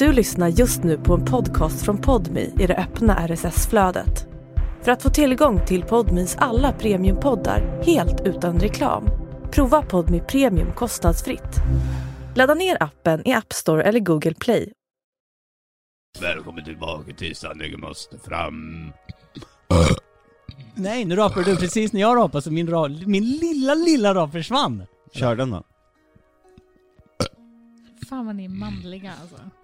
Du lyssnar just nu på en podcast från Podmi i det öppna RSS-flödet. För att få tillgång till Podmis alla premiumpoddar helt utan reklam, prova Podmi Premium kostnadsfritt. Ladda ner appen i App Store eller Google Play. Välkommen tillbaka till Sanningen måste fram. Nej, nu rapar du precis när jag rapar så min, ra min lilla, lilla rap försvann. Kör den då. Fan vad ni är manliga alltså.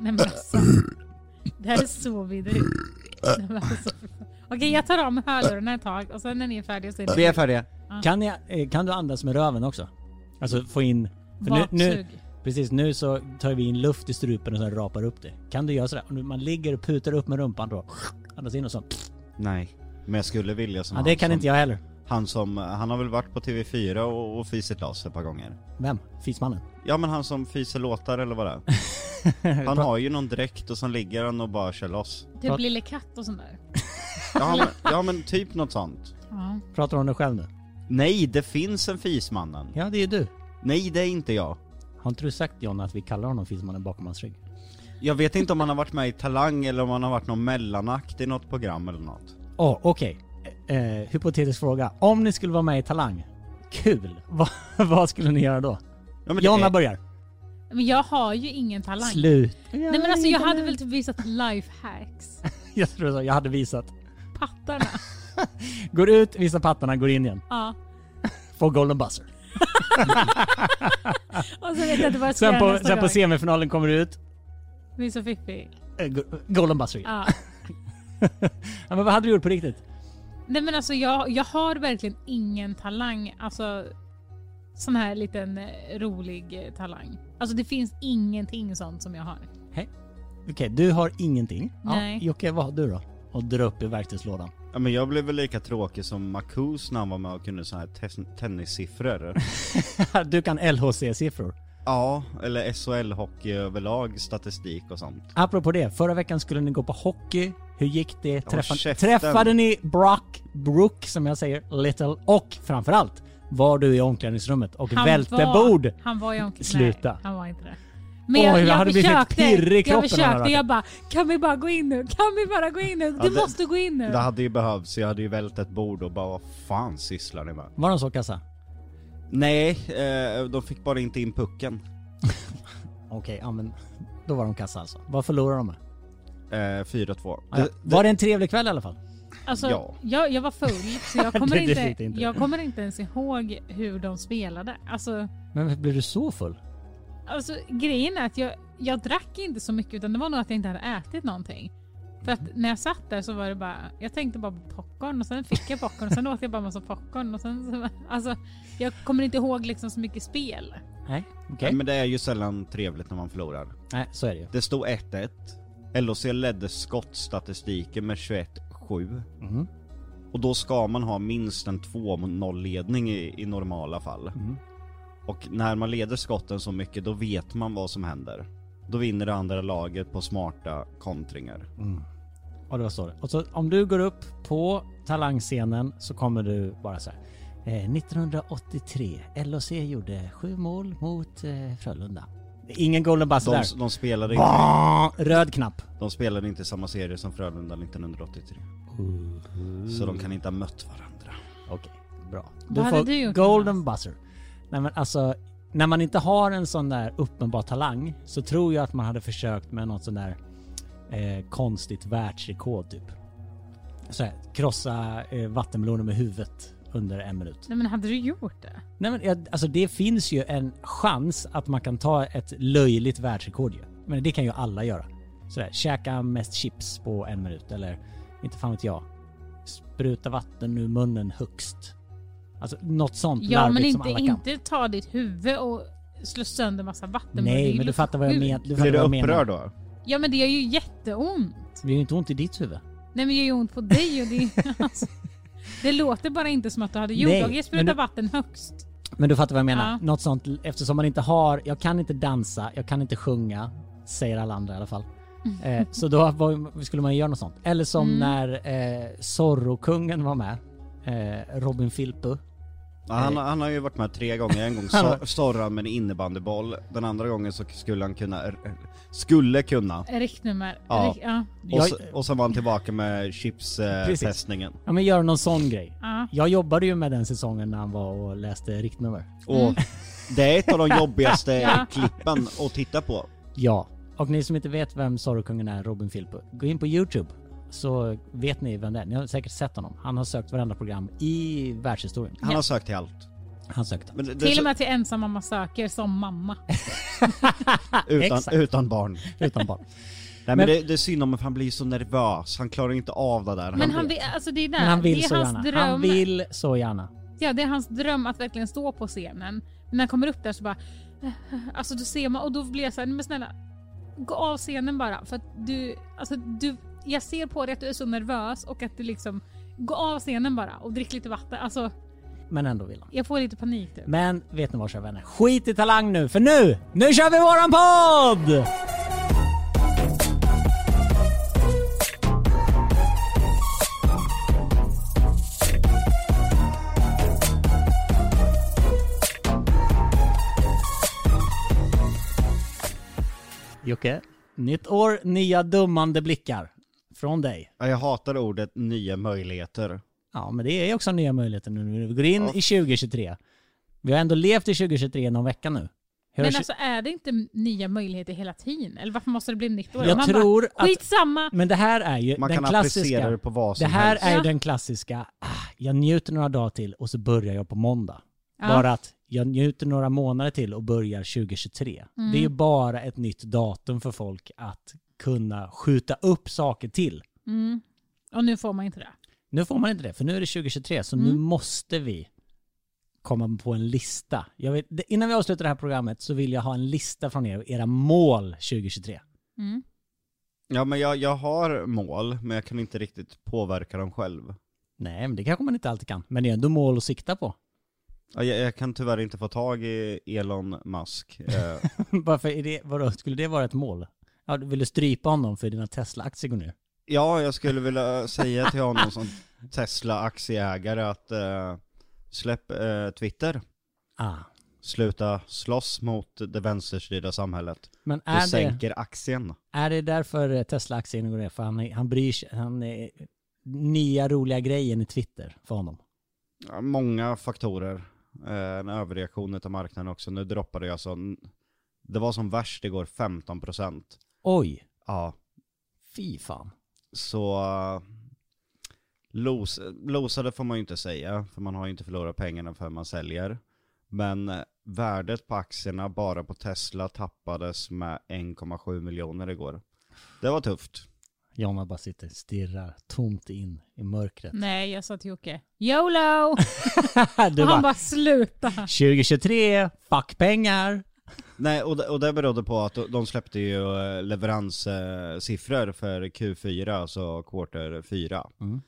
Nej men alltså. Det här är så vidrigt. Nej, men alltså. Okej jag tar av mig hörlurarna ett tag och sen när ni är färdiga så är Vi är färdiga. Kan, jag, eh, kan du andas med röven också? Alltså få in... för nu, nu, baksug. precis, nu så tar vi in luft i strupen och sen rapar upp det. Kan du göra sådär? Om Man ligger och putar upp med rumpan då. Andas in och så. Nej. Men jag skulle vilja som Ja, han det kan som, inte jag heller. Han som, han har väl varit på TV4 och, och fisit loss ett par gånger. Vem? Fismannen? Ja men han som fiser låtar eller vad det är. Han har ju någon dräkt och sen ligger han och bara kör loss. Typ Lille Katt och sånt där. Ja men, ja, men typ något sånt. Ja. Pratar du om dig själv nu? Nej, det finns en fismannen. Ja, det är du. Nej, det är inte jag. Har inte du sagt John att vi kallar honom Fismannen bakom hans rygg? Jag vet inte om han har varit med i Talang eller om han har varit någon mellanakt i något program eller något. Åh, oh, okej. Eh, eh, hypotetisk fråga. Om ni skulle vara med i Talang, kul. Va, vad skulle ni göra då? Ja, Jonna är- börjar. Men jag har ju ingen talang. Slut. Nej men alltså jag hade väl typ visat lifehacks. Jag tror så, jag hade visat. Pattarna. Går ut, visar pattarna, går in igen. Ja. Får golden buzzer. Och så vet jag inte vad jag ska Sen på, nästa sen på semifinalen kommer du ut, Vi är så fiffi. eh, go- golden buzzer igen. Ja. Ja, men vad hade du gjort på riktigt? Nej men alltså jag, jag har verkligen ingen talang. Alltså sån här liten eh, rolig eh, talang. Alltså det finns ingenting sånt som jag har. Okej, du har ingenting. Nej. Ja, Jocke, vad har du då? Och dra upp i verktygslådan. Ja men jag blev väl lika tråkig som Marcus när han var med och kunde så här tes- tennissiffror. du kan LHC-siffror. ja, eller SHL-hockey överlag, statistik och sånt. Apropå det, förra veckan skulle ni gå på hockey. Hur gick det? Träffa, träffade ni Brock, Brook som jag säger, Little och framförallt var du i omklädningsrummet och välte var, bord? Han var ju omkring. Sluta. Nej, han var inte det. Oj, jag, jag jag hade blivit försökte, pirrig i kroppen jag försökte, jag bara kan vi bara gå in nu? Kan vi bara gå in nu? Ja, Du det- måste gå in nu. Det hade ju behövts, jag hade ju vält ett bord och bara vad fan sysslar ni med? Var de så kassa? Nej, eh, de fick bara inte in pucken. Okej, ja men då var de kassa alltså. Vad förlorade de med? Eh, 4-2. Ja, var det en trevlig kväll i alla fall? Alltså, Ja. jag, jag var full så jag kommer, Det- det inte, inte. jag kommer inte ens ihåg hur de spelade. Alltså, Men varför blev du så full? alltså grejen är att jag, jag drack inte så mycket utan det var nog att jag inte hade ätit någonting. För att när jag satt där så var det bara, jag tänkte bara på popcorn och sen fick jag popcorn och sen åt jag bara massa popcorn och sen så, alltså jag kommer inte ihåg liksom så mycket spel. Nej, okej. Nej, Men det är ju sällan trevligt när man förlorar. Nej, så är det ju. Det stod 1-1. LHC ledde skottstatistiken med 21-7. Mhm. Och då ska man ha minst en 2-0 ledning i, i normala fall. Mhm. Och när man leder skotten så mycket, då vet man vad som händer. Då vinner det andra laget på smarta kontringar. Och det var så. Och så om du går upp på talangscenen så kommer du bara så här. Eh, 1983, LHC gjorde sju mål mot eh, Frölunda. Ingen golden buzzer De, där. de, spelade inte! Röd knapp. de spelade inte samma serie som Frölunda 1983. Så de kan inte ha mött varandra. Okej, bra. Vad Du hade får du gjort, golden buzzer. Nej men alltså, när man inte har en sån där uppenbar talang så tror jag att man hade försökt med något sån där eh, konstigt världsrekord typ. Så här, krossa eh, vattenmeloner med huvudet under en minut. Nej men hade du gjort det? Nej men jag, alltså det finns ju en chans att man kan ta ett löjligt världsrekord ju. Men det kan ju alla göra. Sådär, käka mest chips på en minut eller inte fan vet jag. Spruta vatten ur munnen högst. Alltså något sånt Ja larvigt men som inte, alla kan. inte ta ditt huvud och slå sönder massa vatten. är Nej men du fattar vad jag menar. Du Blir du upprörd då? Ja men det gör ju jätteont. Det gör ju inte ont i ditt huvud. Nej men det gör ju ont på dig och det, alltså, det låter bara inte som att du hade sprutar du- vatten högst. Men du fattar vad jag menar. Ja. Något sånt eftersom man inte har, jag kan inte dansa, jag kan inte sjunga, säger alla andra i alla fall. Eh, så då var, skulle man göra något sånt. Eller som Mm. när eh, Zorro-kungen var med, eh, Robin Filpu. Ja, han, han har ju varit med tre gånger, en gång Han har- so- storrade han med en innebandyboll, den andra gången så skulle han kunna, eh, skulle kunna. Riktnummer. Ja. Rik- ja. Och, Jag- så, och sen var han tillbaka med chipstestningen. Precis. Eh, testningen. Ja men gör någon sån grej. Ja. Jag jobbade ju med den säsongen när han var och läste riktnummer. och det är ett av de jobbigaste Ja. klippen att titta på. Ja. Och ni som inte vet vem Zorro-kungen är, Robin Filippo, gå in på YouTube så vet ni vem det är. Ni har säkert sett honom. Han har sökt varenda program i världshistorien. Han Ja. har sökt till allt. Han sökte. Men det, det Till och med till ensam mamma söker som mamma. utan, utan barn. Utan barn. Nej men, Men- det, det är synd om för han blir så nervös, han klarar inte av det där. Men han vill, alltså det är där. Men han vill det är så hans gärna. dröm. Han vill så gärna. Ja, det är hans dröm att verkligen stå på scenen. Men när han kommer upp där så bara... Alltså då ser man och då blir jag så här, men snälla. Gå av scenen bara. För att du... Alltså du... Jag ser på dig att du är så nervös och att du liksom... Gå av scenen bara och drick lite vatten. Alltså, Men ändå vill han. jag får lite panik typ. Men vet ni vad kära vänner? Skit i talang nu, för nu, nu kör vi våran podd! Jocke, nytt år, nya dummande blickar. Från dig. Ja, Jag hatar ordet nya möjligheter. Ja, men det är också nya möjligheter nu när vi går in Ja. i 2023. Vi har ändå levt i 2023 någon vecka nu. Hur Men alltså är det inte nya möjligheter hela tiden? Eller varför måste det bli nytt år? Jag Man tror bara, att- Skitsamma! Men det här är ju Man den kan applicera klassiska... det på vad Det som här helst. är ju Ja. den klassiska, ah, jag njuter några dagar till och så börjar jag på måndag. Ja. Bara att jag njuter några månader till och börjar 2023. Mm. Det är ju bara ett nytt datum för folk att kunna skjuta upp saker till. Mm. Och nu får man inte det. Nu får man inte det, för nu är det 2023, så nu Mm. måste vi komma på en lista. Jag vet, innan vi avslutar det här programmet så vill jag ha en lista från er, era mål 2023. Mm. Ja men jag, jag har mål, men jag kan inte riktigt påverka dem själv. Nej, men det kanske man inte alltid kan. Men det är ändå mål att sikta på. Ja, Jag, jag kan tyvärr inte få tag i Elon Musk. Eh, Varför är det, vadå, skulle det vara ett mål? Ja, du ville strypa honom för dina Tesla-aktier går ner. ja, jag skulle vilja säga till honom som Tesla-aktieägare att eh, släpp eh, Twitter. Ah. Sluta slåss mot det vänsterstyrda samhället. Men Du är det, sänker aktien. är det därför Tesla-aktien går ner? För han, han bryr sig, han är nya roliga grejen i Twitter för honom. Ja, många faktorer. Eh, en överreaktion av marknaden också. Nu droppade jag så... Det var som värst igår, 15%. Oj, Ja, fy fan. så... Los, losade får man ju inte säga, för man har ju inte förlorat pengarna för man säljer. Men eh, värdet på aktierna bara på Tesla tappades med 1,7 miljoner igår. Det var tufft. Jonna bara sitter och stirrar tomt in i mörkret. Nej, jag sa till Jocke, YOLO! du och han bara, bara sluta. 2023, fuck pengar. Nej, och det, och det berodde på att de släppte ju eh, leveranssiffror för Q4, alltså quarter 4. Mm.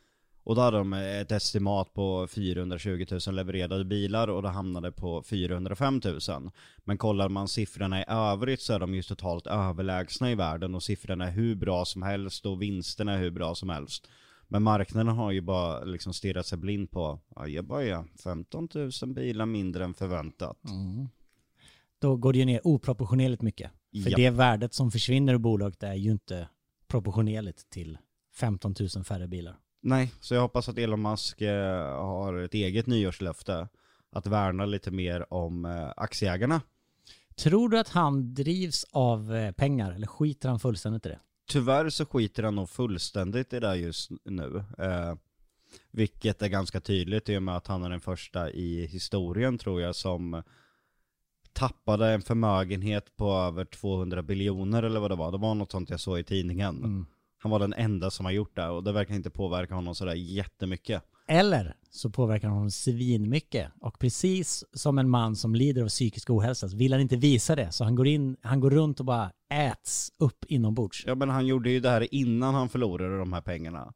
Och då hade de ett estimat på 420 000 levererade bilar och det hamnade på 405 000. Men kollar man siffrorna i övrigt så är de ju totalt överlägsna i världen och siffrorna är hur bra som helst och vinsterna är hur bra som helst. Men marknaden har ju bara liksom stirrat sig blind på, ja jag bara ja, 15 000 bilar mindre än förväntat. Då går det ju ner oproportionerligt mycket. För Ja. det värdet som försvinner ur bolaget är ju inte proportionerligt till 15 000 färre bilar. Nej, så jag hoppas att Elon Musk eh, har ett eget nyårslöfte. Att värna lite mer om eh, aktieägarna. Tror du att han drivs av eh, pengar eller skiter han fullständigt i det? Tyvärr så skiter han nog fullständigt i det just nu. Eh, vilket är ganska tydligt i och med att han är den första i historien tror jag som tappade en förmögenhet på över 200 biljoner eller vad det var. Det var något sånt jag såg i tidningen. Mm. Han var den enda som har gjort det och det verkar inte påverka honom sådär jättemycket. Eller så påverkar honom svinmycket. Och precis som en man som lider av psykisk ohälsa så vill han inte visa det. Så han går, in, han går runt och bara äts upp inombords. Ja men han gjorde ju det här innan han förlorade de här pengarna.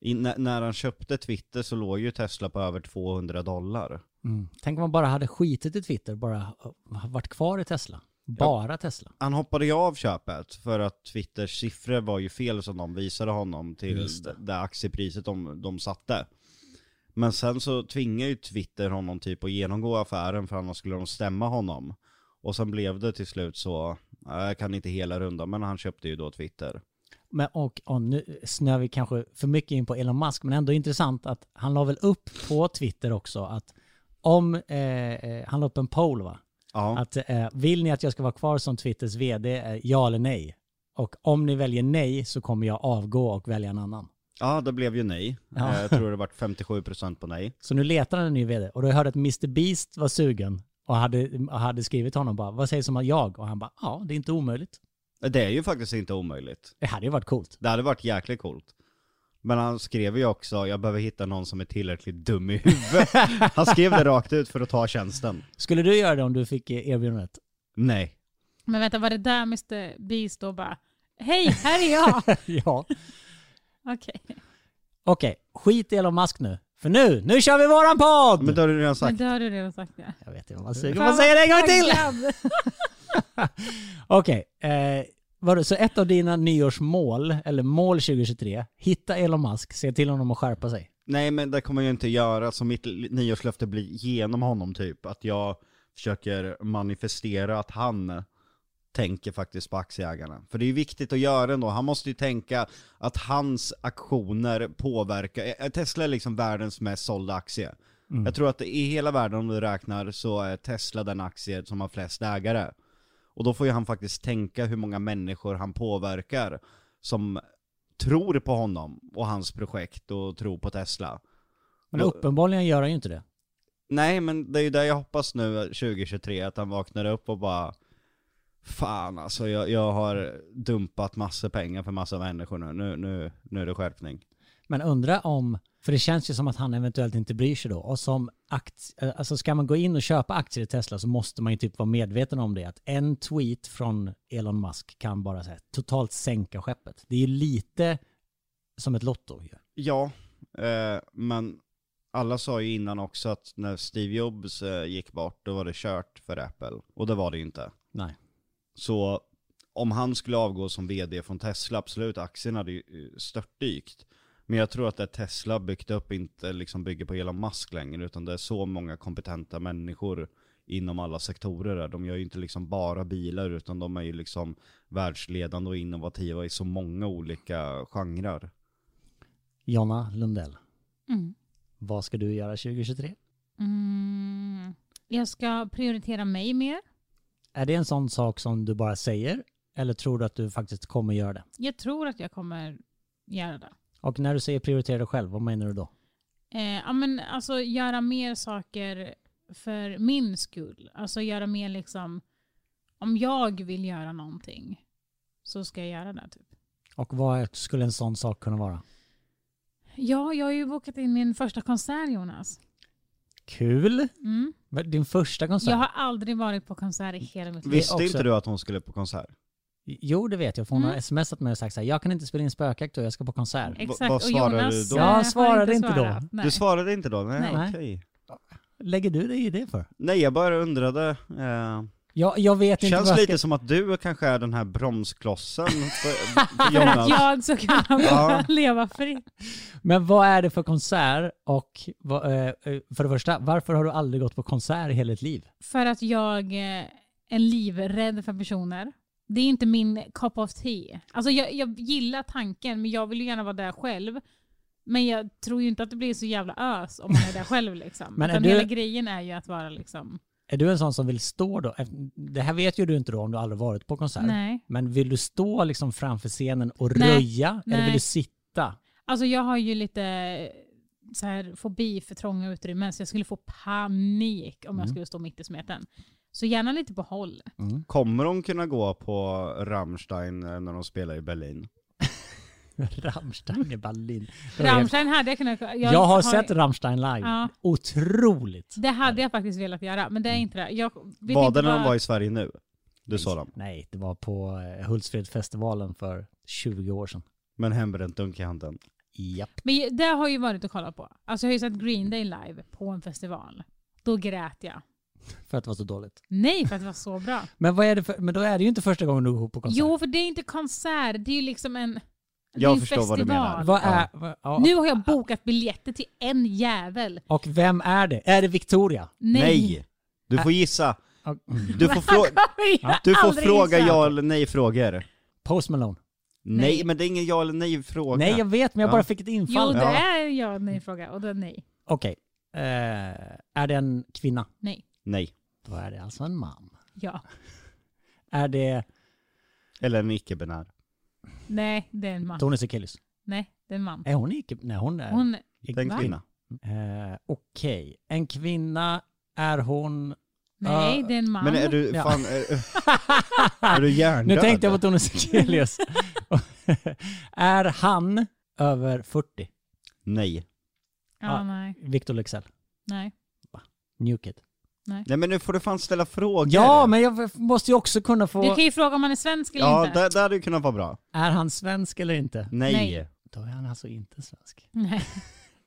I, när, när han köpte Twitter så låg ju Tesla på över 200 dollar. Mm. Tänk om man bara hade skitit i Twitter, bara uh, varit kvar i Tesla. Bara Tesla. Han hoppade ju av köpet för att Twitters siffror var ju fel som de visade honom till det. det. aktiepriset de, de satte. Men sen så tvingar ju Twitter honom typ att genomgå affären för annars skulle de stämma honom. Och sen blev det till slut så, ja, jag kan inte hela rundan, men han köpte ju då Twitter. Men, och, och nu snöar vi kanske för mycket in på Elon Musk, men ändå intressant att han la väl upp på Twitter också att om, eh, eh, han la upp en poll va? Ja, Att eh, vill ni att jag ska vara kvar som Twitters vd, eh, ja eller nej? Och om ni väljer nej så kommer jag avgå och välja en annan. ja det blev ju nej. Ja. Eh, Jag tror det vart 57% på nej. Så nu letar han en ny vd och då hörde jag att Mr Beast var sugen och hade, hade skrivit till honom bara, vad sägs om att jag? Och han bara, ja det är inte omöjligt. Det är ju faktiskt inte omöjligt. Det hade ju varit coolt. Det hade varit jäkligt coolt. Men han skrev ju också, jag behöver hitta någon som är tillräckligt dum i huvudet. Han skrev det rakt ut för att ta tjänsten. Skulle du göra det om du fick erbjudandet? Nej. Men vänta, var det där Mr Beast då bara Hej, här är jag! ja. Okej. Okej, skit i Elon Musk nu. För nu, nu kör vi våran podd! Men det har du redan Men sagt. det har du redan sagt ja. Jag vet inte vad man säger. Man säga det en gång till? Okej, eh, vadå, så ett av dina nyårsmål, eller mål 2023, hitta Elon Musk, se till honom att skärpa sig. Nej men det kommer jag inte göra, så mitt nyårslöfte blir genom honom typ. Att jag försöker manifestera att han tänker faktiskt på aktieägarna. För det är ju viktigt att göra ändå, han måste ju tänka att hans aktioner påverkar, eh, Tesla är liksom världens mest sålda aktie. Jag tror att i hela världen om du räknar så är Tesla den aktie som har flest ägare. Och då får ju han faktiskt tänka hur många människor han påverkar som tror på honom och hans projekt och tror på Tesla. Men uppenbarligen gör han ju inte det. Nej men det är ju det jag hoppas nu 2023, att han vaknar upp och bara Fan alltså, jag, jag har dumpat massor pengar för massa människor nu, nu, nu, nu är det skärpning. Men undra om, för det känns ju som att han eventuellt inte bryr sig då. Och som aktie, alltså ska man gå in och köpa aktier i Tesla så måste man ju typ vara medveten om det. Att en tweet från Elon Musk kan bara säga totalt sänka skeppet. Det är ju lite som ett lotto ju. Ja, eh, men alla sa ju innan också att när Steve Jobs eh, gick bort, då var det kört för Apple. Och det var det ju inte. Nej. Så om han skulle avgå som vd från Tesla, absolut, aktien hade ju eh, störtdykt. Men jag tror att det Tesla byggt upp inte liksom bygger på Elon Musk längre, utan det är så många kompetenta människor inom alla sektorer där. De gör ju inte liksom bara bilar, utan de är ju liksom världsledande och innovativa i så många olika genrer. Jonna Lundell, Mm. vad ska du göra 2023? Mm. Jag ska prioritera mig mer. Är det en sån sak som du bara säger? Eller tror du att du faktiskt kommer göra det? Jag tror att jag kommer göra det. Och när du säger prioritera dig själv, vad menar du då? Eh, ja, men alltså göra mer saker för min skull. Alltså göra mer liksom, om jag vill göra någonting så ska jag göra det typ. Och vad skulle en sån sak kunna vara? Ja, jag har ju bokat in min första konsert Jonas. Kul! Mm. Din första konsert? Jag har aldrig varit på konsert i hela mitt liv. Visste också- inte du att hon skulle på konsert? Jo, det vet jag. För hon Mm. har smsat mig och sagt så här, jag kan inte spela in spökjakt då, jag ska på konsert. Exakt, vad och svarade Jonas du då? eh, Jag svarade inte då. svarat. Nej. Du svarade inte då? Nej, Nej. okej. Lägger du dig i det för? Nej, jag bara undrade. Eh, Jag, jag vet inte känns vad jag lite ska... som att du kanske är den här bromsklossen för, för Jonas. jag ska kunna Ja. leva fritt. Men vad är det för konsert? Och vad, eh, eh, för det första, varför har du aldrig gått på konsert i hela ditt liv? För att jag är livrädd för personer. Det är inte min cup of tea. Alltså jag, jag gillar tanken, men jag vill ju gärna vara där själv. Men jag tror ju inte att det blir så jävla ös om man är där själv. Liksom. Men Utan du- hela grejen är ju att vara liksom... Är du en sån som vill stå då? Det här vet ju du inte då om du aldrig varit på konsert. Nej. Men vill du stå liksom framför scenen och Nej. röja? Eller Nej. vill du sitta? Alltså jag har ju lite eh, så här, fobi för trånga utrymmen, så jag skulle få panik om jag Mm. skulle stå mitt i smeten. Så gärna lite på håll. Kommer de kunna gå på Rammstein eh, när de spelar i Berlin? Rammstein i Berlin. Rammstein hade jag kunnat... Jag, Jag har sett Rammstein live. Ja. Otroligt. Det hade jag faktiskt velat göra, men det är inte det. Jag Var det när de vad- var i Sverige nu? Du sa dem. Nej, det var på eh, Hultsfredsfestivalen för 20 år sedan. Men hembränt dunk i handen. Japp. Men det har ju varit att kolla på. Alltså jag har ju sett Green Day live på en festival. Då grät jag. För att det var så dåligt. Nej, för att det var så bra. Men vad är det för, men då är det ju inte första gången du går på konsert. Jo, för det är inte konsert. Det är ju liksom en... Det Jag en förstår vad du festival. menar. Vad är... vad- ja. Nu har jag bokat biljetter till en jävel. Och vem är det? Är det Victoria? Nej. Nej! Du får gissa. Du får, frå- Jag du får fråga ja eller nej frågor. Post Malone. Nej, Nej. men det är ingen ja eller nej fråga. Nej jag vet men jag Ja. bara fick ett Jo, infall. det Ja. är ja nej fråga och det är nej. Okej. Eh, är det en kvinna? Nej. Nej. Då är det alltså en man. Ja. Är det Eller en icke-binär. Nej, det är en man. Tony Sekelius? Nej, det är en man. Är hon icke... Nej hon är... Hon, Det är en kvinna. Eh, Okej. En kvinna, är hon... nej, det är en man. Men är du, Ja. fan, är, är du hjärndöd? Nu tänkte jag på Tony Sekelius. är han över 40? Nej. Ja, Ja. nej. Victor Leksell? Nej. New Kid? Nej men nu får du fan ställa frågor. Ja, men jag måste ju också kunna få... Du kan ju fråga om han är svensk eller Ja, inte. där, där hade du kunnat vara bra. Är han svensk eller inte? Nej. Nej. Då är han alltså inte svensk. Nej.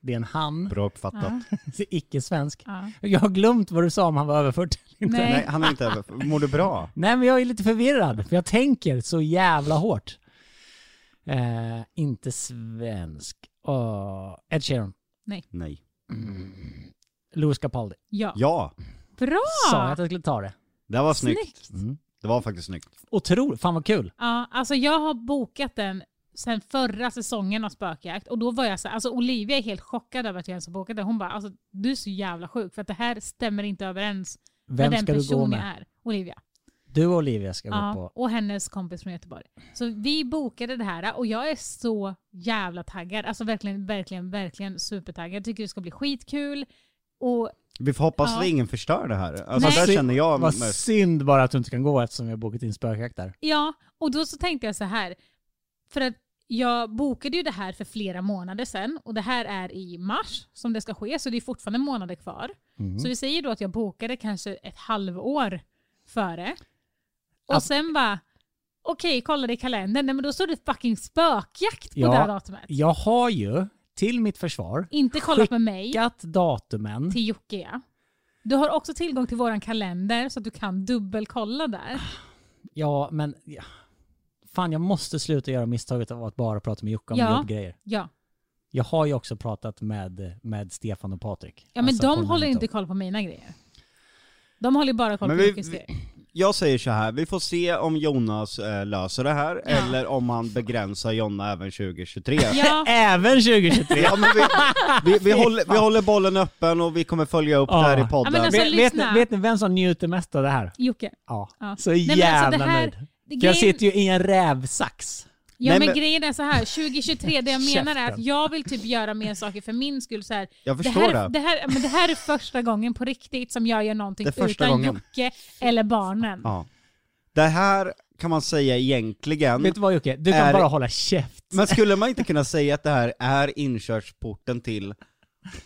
Det är en han, Bra uppfattat. Ja. icke-svensk. Ja. Jag har glömt vad du sa om han var över 40 eller inte. Nej. Nej, han är inte över. Mår du bra? Nej men jag är lite förvirrad, för jag tänker så jävla hårt. Eh, inte svensk. Uh, Ed Sheeran. Nej. Louis Capaldi. Ja. Ja, Bra! Sa jag att jag skulle ta det? det var snyggt. Snyggt. Mm. Det var faktiskt snyggt. Otroligt, fan vad kul. Ja, alltså jag har bokat den sen förra säsongen av Spökjakt och då var jag så alltså Olivia är helt chockad över att jag ens har bokat den. Hon bara alltså du är så jävla sjuk för att det här stämmer inte överens Vem med den ska du gå person jag med? är. Olivia. Du och Olivia ska gå Ja, på... och hennes kompis från Göteborg. Så vi bokade det här och jag är så jävla taggad. Alltså verkligen, verkligen, verkligen supertaggad. Jag tycker det ska bli skitkul. Och Vi får hoppas Ja. att ingen förstör det här. Alltså Nej. där känner jag Vad mest. synd bara att du inte kan gå eftersom vi har bokat in spökjakt där. ja, och då så tänkte jag så här. För att jag bokade ju det här för flera månader sedan och det här är i mars som det ska ske så det är fortfarande månader kvar. Mm. Så vi säger då att jag bokade kanske ett halvår före. Och Att- sen bara, okej kollade i kalendern, nej men då står det fucking spökjakt på Ja. det här datumet. Jag har ju, till mitt försvar, Inte kollat med mig skickat datumen. till Jocke ja. Du har också tillgång till våran kalender så att du kan dubbelkolla där. Ja, men... Ja. Fan, jag måste sluta göra misstaget av att bara prata med Jocke om Ja. jobbgrejer. Ja, Jag har ju också pratat med, med Stefan och Patrik. ja men Alltså, de håller inte koll på mina grejer. De håller ju bara koll Men på vi- Jockes grejer. Jag säger så här, vi får se om Jonas eh, löser det här, Ja. eller om han begränsar Jonna även 2023. Ja, Även 2023! Ja, men vi, vi, vi, håller, vi håller bollen öppen och vi kommer följa upp Ja. det här i Ja, podden. men alltså- vet, vet, ni, vet ni vem som njuter mest av det här? Jocke. Ja. Ja. Så Nej, men jävla alltså det här- nöjd. För jag sitter ju i en rävsax. Ja Nej, men, men- grejen är så här, 2023, det jag menar är att jag vill typ göra mer saker för min skull. Så här, Jag det, förstår här, det. det, här, men det här är första gången på riktigt som jag gör någonting Det utan gången. Jocke eller barnen. Ja. Det här kan man säga egentligen, Vet du vad Jocke? Du kan Är- bara hålla käft. men skulle man inte kunna säga att det här är inkörsporten till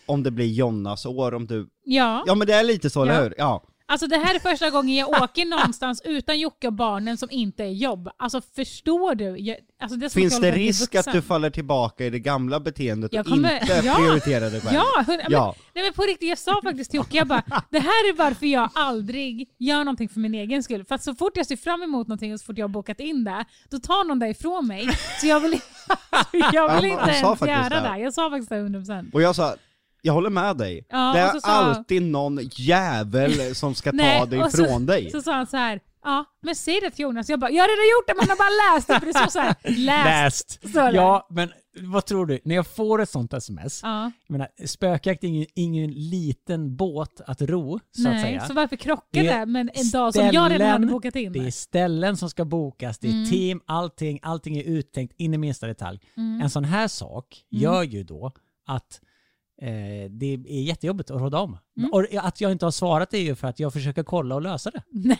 om det blir Jonnas år, om du... Ja. Ja men det är lite så, Ja. eller hur? Ja. Alltså det här är första gången jag åker någonstans utan Jocke och barnen som inte är jobb. Alltså förstår du? Jag, alltså det Finns det risk att du faller tillbaka i det gamla beteendet Jag och kommer- inte Ja. prioriterar dig själv? Ja, men, Ja. nej men på riktigt, jag sa faktiskt till Jocke, jag bara, det här är varför jag aldrig gör någonting för min egen skull. För att så fort jag ser fram emot någonting och så fort jag har bokat in det, då tar någon det ifrån mig. Så jag vill, jag vill inte ens göra det. det. Jag sa faktiskt det 100%. Och jag sa, jag håller med dig. Ja, det är så alltid någon jävel som ska ta Nej, dig och så- ifrån dig. Så sa han så här, ja men säg det till Jonas. Jag bara, jag har redan gjort det, man har bara läst det. För det står så här, läst. Läst. Så det. Ja, men vad tror du? När jag får ett sånt sms, Ja. jag menar, spökjakt är ingen, ingen liten båt att ro, så att Nej, säga. så varför krocka Det det med en dag som jag redan hade ställen, bokat in? Det är ställen som ska bokas, det är Mm. team, allting, allting är uttänkt in i minsta detalj. Mm. En sån här sak gör ju då att eh, det är jättejobbigt att råda om. Mm. Och att jag inte har svarat är ju för att jag försöker kolla och lösa det. Nej,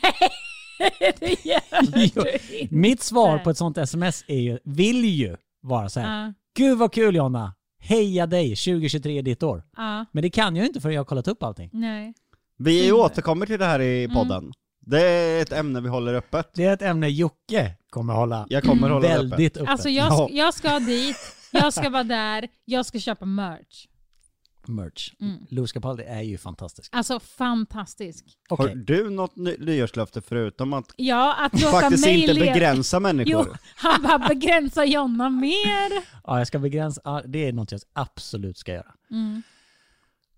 det gör du inte. Mitt svar på ett sånt sms är ju, vill ju vara så här. Ja, Gud vad kul Jonna! Heja dig, 2023 är ditt år. ja, Men det kan jag ju inte för jag har kollat upp allting. nej. Vi Mm. återkommer till det här i podden. Det är ett ämne vi håller öppet. Det är ett ämne Jocke kommer hålla Jag kommer hålla det öppet. väldigt öppet. Alltså jag, Ja. jag ska dit, jag ska vara där, jag ska köpa merch. Merch. Mm. Louis Capaldi är ju fantastisk. Alltså fantastisk. Okej. Har du något ny- nyårslöfte förutom att Ja, att faktiskt inte begränsa människor? Jo, han bara begränsar Jonna mer. Ja, jag ska begränsa. Ja, det är något jag absolut ska göra. Mm.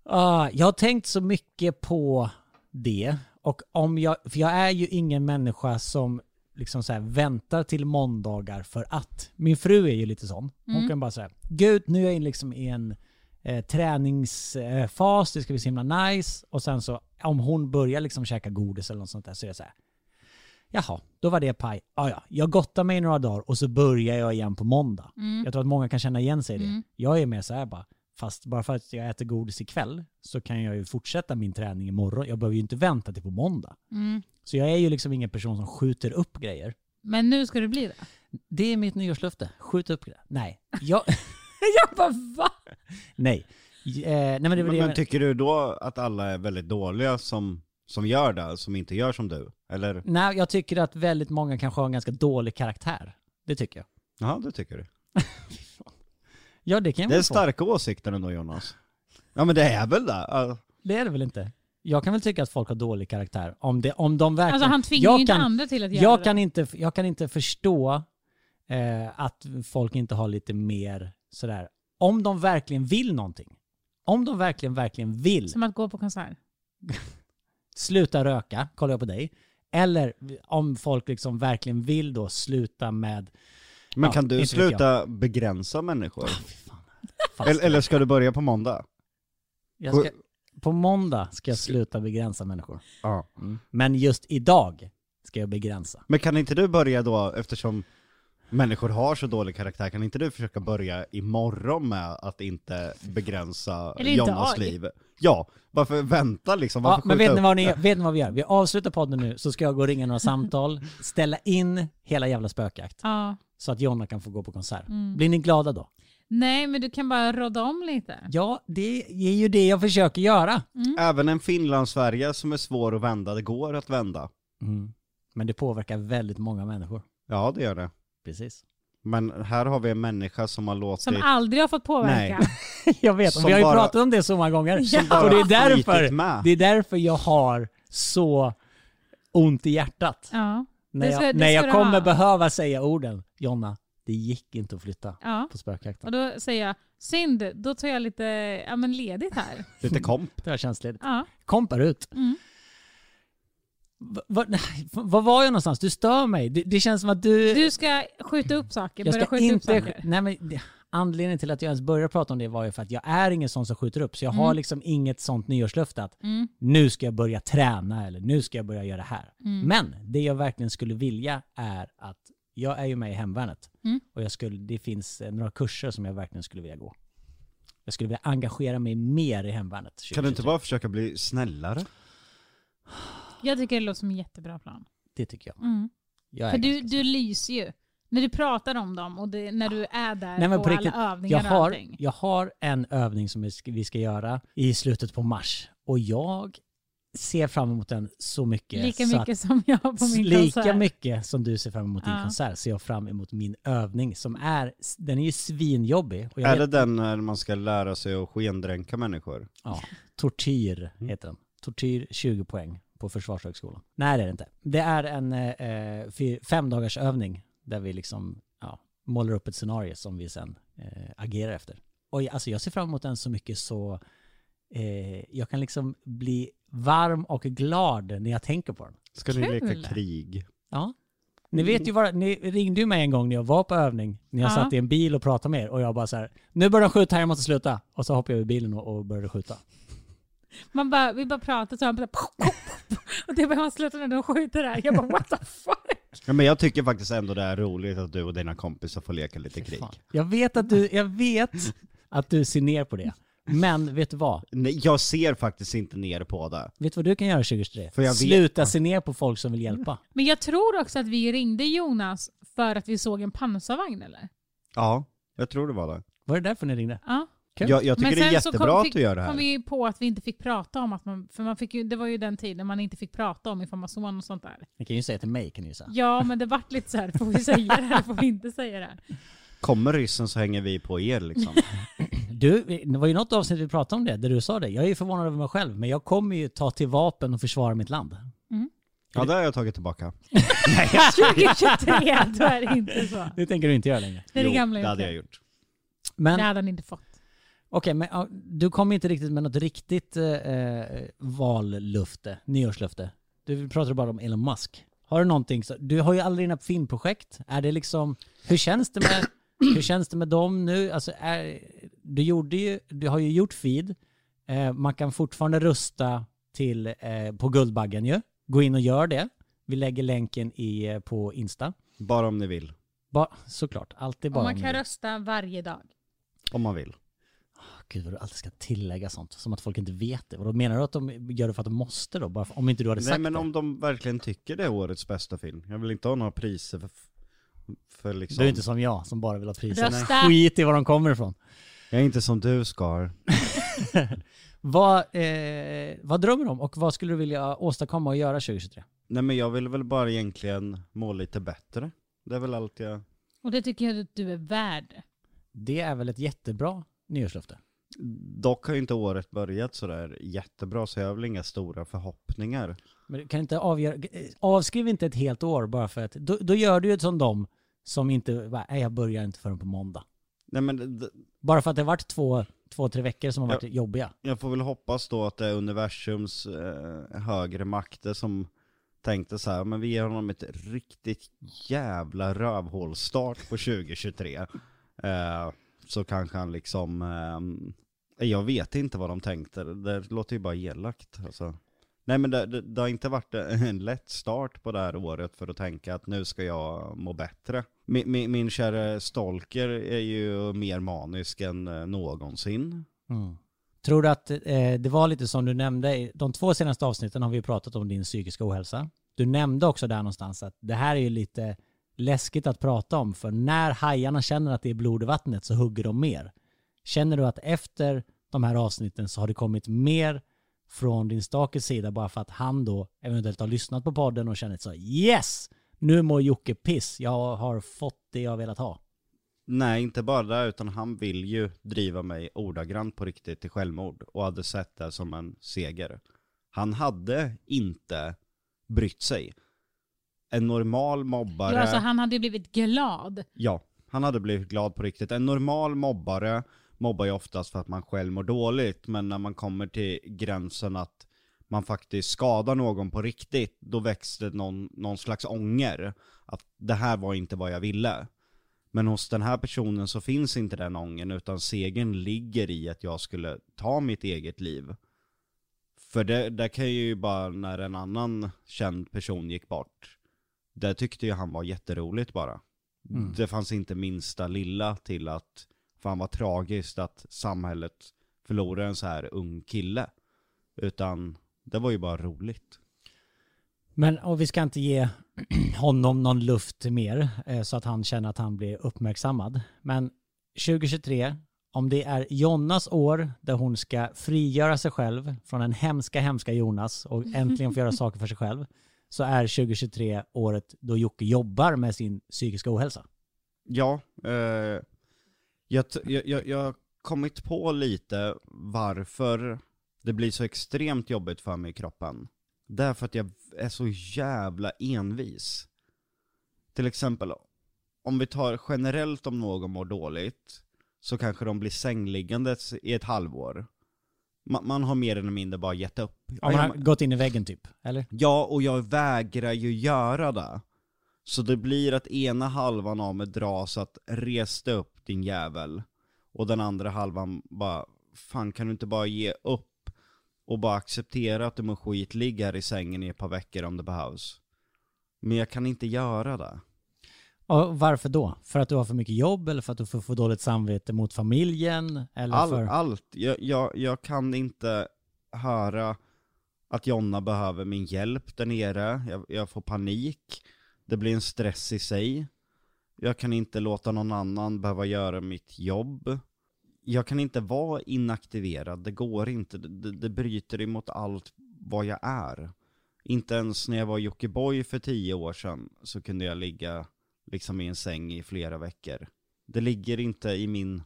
Ah, jag har tänkt så mycket på det. Och om jag, för jag är ju ingen människa som liksom så här väntar till måndagar för att. Min fru är ju lite sån. Hon Mm. kan bara säga, gud nu är jag in liksom i en eh, träningsfas, det ska bli så himla nice. Och sen så om hon börjar liksom käka godis eller något sånt där så är jag så här. Jaha, då var det paj. Ah, ja, jag gottar mig i några dagar och så börjar jag igen på måndag. Mm. Jag tror att många kan känna igen sig i det. Mm. Jag är mer så här bara, fast bara för att jag äter godis ikväll så kan jag ju fortsätta min träning imorgon. Jag behöver ju inte vänta till på måndag. Mm. Så jag är ju liksom ingen person som skjuter upp grejer. Men nu ska det bli det. Det är mitt nyårslöfte. Skjut upp grejer. Nej. Jag, Jag bara va? nej. Eh, nej men det var Men, det men tycker du då att alla är väldigt dåliga som, som gör det, som inte gör som du? Eller? Nej, jag tycker att väldigt många kanske har en ganska dålig karaktär. Det tycker jag. Ja, det tycker du. Ja, det kan jag Det är väl få. starka åsikter ändå Jonas. Ja men det är väl det? Ja. Det är det väl inte? Jag kan väl tycka att folk har dålig karaktär. Om, det, om de verkligen... Alltså han tvingar jag ju inte kan, andra till att göra jag det. kan, inte, jag kan inte förstå eh, att folk inte har lite mer sådär. Om de verkligen vill någonting. Om de verkligen, verkligen vill Som att gå på konsert. sluta röka, kollar jag på dig. Eller om folk liksom verkligen vill då sluta med... Men Ja, kan du sluta begränsa människor? Fy fan. Eller, ska du börja på måndag? jag ska, på måndag ska jag sluta begränsa människor. Ja. Men just idag ska jag begränsa. Men kan inte du börja då, eftersom människor har så dålig karaktär, kan inte du försöka börja imorgon med att inte begränsa Eller Jonas liv? Ja, varför vänta liksom? Ja, Varför men skjuta vet ni, vad ni, vet ni vad vi gör? Vi avslutar podden nu så ska jag gå och ringa några samtal, ställa in hela jävla spökjakt. Ja. Så att Jonna kan få gå på konsert. Mm. Blir ni glada då? Nej, men du kan bara råda om lite. Ja, det är ju det jag försöker göra. Även en Finland-Sverige som är svår att vända, det går att vända. Mm. Men det påverkar väldigt många människor. Ja, det gör det. Precis. Men här har vi en människa som har låtit... Som aldrig har fått påverka. jag vet, Som vi har ju bara- pratat om det så många gånger. Som Och det är, därför, det är därför jag har så ont i hjärtat. Ja. När Det ska- jag, det när jag kommer ha. behöva säga orden. Jonna, det gick inte att flytta ja. på spökjakten. Och då säger jag, synd, då tar jag lite ja, men ledigt här. Lite komp. Det har känts ledigt. Ja. Kompar ut. Mm. Va- va- Var jag någonstans? Du stör mig. Det, det känns som att du... Du ska skjuta upp saker, jag börja ska skjuta upp inte... saker. Nej, men anledningen till att jag ens började prata om det var ju för att jag är ingen sån som skjuter upp. Så jag har Mm. liksom inget sånt nyårslöfte att Mm. nu ska jag börja träna eller nu ska jag börja göra det här. Mm. Men det jag verkligen skulle vilja är att jag är ju med i hemvärnet Mm. och jag skulle, det finns eh, några kurser som jag verkligen skulle vilja gå. Jag skulle vilja engagera mig mer i hemvärnet. Kan du inte 2023. bara försöka bli snällare? Jag tycker det låter som en jättebra plan. Det tycker jag. Mm. jag För du, du lyser ju. När du pratar om dem och det, när du är där Nej men på, på riktigt, alla övningar jag och har, allting. jag har en övning som vi ska, vi ska göra i slutet på mars och jag ser fram emot den så mycket. Lika så mycket som jag på min Lika konsert. mycket som du ser fram emot din Ja. konsert ser jag fram emot min övning som är, den är ju svinjobbig. Och jag Är det vet, den när man ska lära sig att skendränka människor? Ja, tortyr Mm. heter den. Tortyr 20 poäng på Försvarshögskolan. Nej det är det inte. Det är en eh, fy- fem dagars övning där vi liksom ja, målar upp ett scenario som vi sen eh, agerar efter. Och jag- alltså jag ser fram emot den så mycket så eh, jag kan liksom bli varm och glad när jag tänker på den. Ska ni Kul. leka krig? Ja. Ni vet ju vad, ni ringde ju mig en gång när jag var på övning, när jag Ja. satt i en bil och pratade med er och jag bara så här, nu börjar de skjuta här, jag måste sluta. Och så hoppade jag ur bilen och, och började skjuta. Man bara, vi bara pratar så han bara, och det bara, man slutar när de skjuter där. Jag bara what the fuck? Ja, men jag tycker faktiskt ändå det är roligt att du och dina kompisar får leka lite krig. Jag vet att du, jag vet att du ser ner på det. Men vet du vad? Nej, jag ser faktiskt inte ner på det. Vet du vad du kan göra 2023? För jag vet- Sluta se ner på folk som vill hjälpa. Men jag tror också att vi ringde Jonas för att vi såg en pansarvagn eller? Ja, jag tror det var det. Var det därför ni ringde? Ja. Kul. Jag, jag tycker det är sen så jättebra kom, att fick, du gör det kom här. vi ju på att vi inte fick prata om att man, för man fick ju, det var ju den tiden man inte fick prata om information och sånt där. Ni kan ju säga till mig kan ni ju säga. Ja, men det vart lite så här, får vi säga det här får vi inte säga det här? Kommer ryssen så hänger vi på er liksom. du, det var ju något avsnitt vi pratade om det, där du sa det. Jag är ju förvånad över mig själv, men jag kommer ju ta till vapen och försvara mitt land. Ja, det har jag tagit tillbaka. 2023, då är det inte så. Det tänker du inte göra längre. Det är det Jo, gamla det hade jag gjort. Men Det hade han inte fått. Okej, men ja, du kom inte riktigt med något riktigt eh, vallufte, nyårslöfte. Du pratade bara om Elon Musk. Har du någonting, så, du har ju alla dina filmprojekt. Är det liksom, hur känns det med, hur känns det med dem nu? Alltså är, du gjorde ju, du har ju gjort feed. Eh, man kan fortfarande rösta till, eh, på Guldbaggen ju. Gå in och gör det. Vi lägger länken i, eh, på Insta. Bara om ni vill. Ba, såklart, alltid bara Och man om kan du- rösta varje dag. Om man vill. Gud vad du alltid ska tillägga sånt, som att folk inte vet det. Och då menar du att de gör det för att de måste då? Bara för, om inte du hade sagt Nej men det? om de verkligen tycker det är årets bästa film. Jag vill inte ha några priser för, för liksom... Du är inte som jag som bara vill ha priser. Rösta! Skit i var de kommer ifrån. Jag är inte som du Skar. Vad, eh, vad drömmer du om och vad skulle du vilja åstadkomma och göra 2023? Nej men jag vill väl bara egentligen må lite bättre. Det är väl allt jag... Och det tycker jag att du är värd. Det är väl ett jättebra nyårslöfte? Dock har ju inte året börjat sådär jättebra så jag har väl inga stora förhoppningar. Men kan inte avgöra, avskriv inte ett helt år bara för att, då, då gör du ju som de som inte, nej jag börjar inte förrän på måndag. Nej men Bara för att det har varit två, två tre veckor som har varit Ja. jobbiga. jag får väl hoppas då att det är universums eh, högre makter som tänkte så här, men vi ger honom ett riktigt jävla rövhålstart på 2023. Eh, så kanske han liksom, eh, jag vet inte vad de tänkte, det låter ju bara elakt alltså. Nej men det, det, det har inte varit en lätt start på det här året för att tänka att nu ska jag må bättre. Min, min, min kära Stalker är ju mer manisk än eh, någonsin. Mm. Tror du att eh, det var lite som du nämnde, de två senaste avsnitten har vi pratat om din psykiska ohälsa. Du nämnde också där någonstans att det här är ju lite läskigt att prata om, för när hajarna känner att det är blod i vattnet så hugger de mer. Känner du att efter de här avsnitten så har det kommit mer från din stakes sida bara för att han då eventuellt har lyssnat på podden och känner så yes! Nu mår Jocke piss, jag har fått det jag velat ha. Nej, inte bara det, utan han vill ju driva mig ordagrant på riktigt till självmord och hade sett det som en seger. Han hade inte brytt sig. En normal mobbare... Ja, alltså han hade blivit glad. Ja, han hade blivit glad på riktigt. En normal mobbare mobbar ju oftast för att man själv mår dåligt, men när man kommer till gränsen att man faktiskt skadar någon på riktigt, då det någon, någon slags ånger. Att det här var inte vad jag ville. Men hos den här personen så finns inte den ången, utan segern ligger i att jag skulle ta mitt eget liv. För det, det kan ju bara när en annan känd person gick bort, det tyckte ju han var jätteroligt bara. Mm. Det fanns inte minsta lilla till att, fan vad tragiskt att samhället förlorar en så här ung kille. Utan det var ju bara roligt. Men och vi ska inte ge honom någon luft mer eh, så att han känner att han blir uppmärksammad. Men 2023, om det är Jonnas år där hon ska frigöra sig själv från den hemska, hemska Jonas och äntligen få göra saker för sig själv, så är 2023 året då Jocke jobbar med sin psykiska ohälsa. Ja, eh, jag, jag, jag, har kommit på lite varför det blir så extremt jobbigt för mig i kroppen. Därför att jag är så jävla envis. Till exempel, om vi tar generellt om någon mår dåligt, så kanske de blir sängliggandes i ett halvår. Man, man har mer eller mindre bara gett upp. Ja, man har jag- gått in i väggen typ, eller? Ja, och jag vägrar ju göra det. Så det blir att ena halvan av mig dras att resta upp din jävel. Och den andra halvan bara, fan kan du inte bara ge upp? Och bara acceptera att du mår skit, ligg här i sängen i ett par veckor om det behövs. Men jag kan inte göra det. Och varför då? För att du har för mycket jobb eller för att du får, får dåligt samvete mot familjen? Eller All, för... Allt. Jag, jag, jag kan inte höra att Jonna behöver min hjälp där nere. Jag, jag får panik. Det blir en stress i sig. Jag kan inte låta någon annan behöva göra mitt jobb. Jag kan inte vara inaktiverad, det går inte. Det, det, det bryter emot allt vad jag är. Inte ens när jag var Jockiboi för tio år sedan så kunde jag ligga liksom i en säng i flera veckor. Det ligger inte i min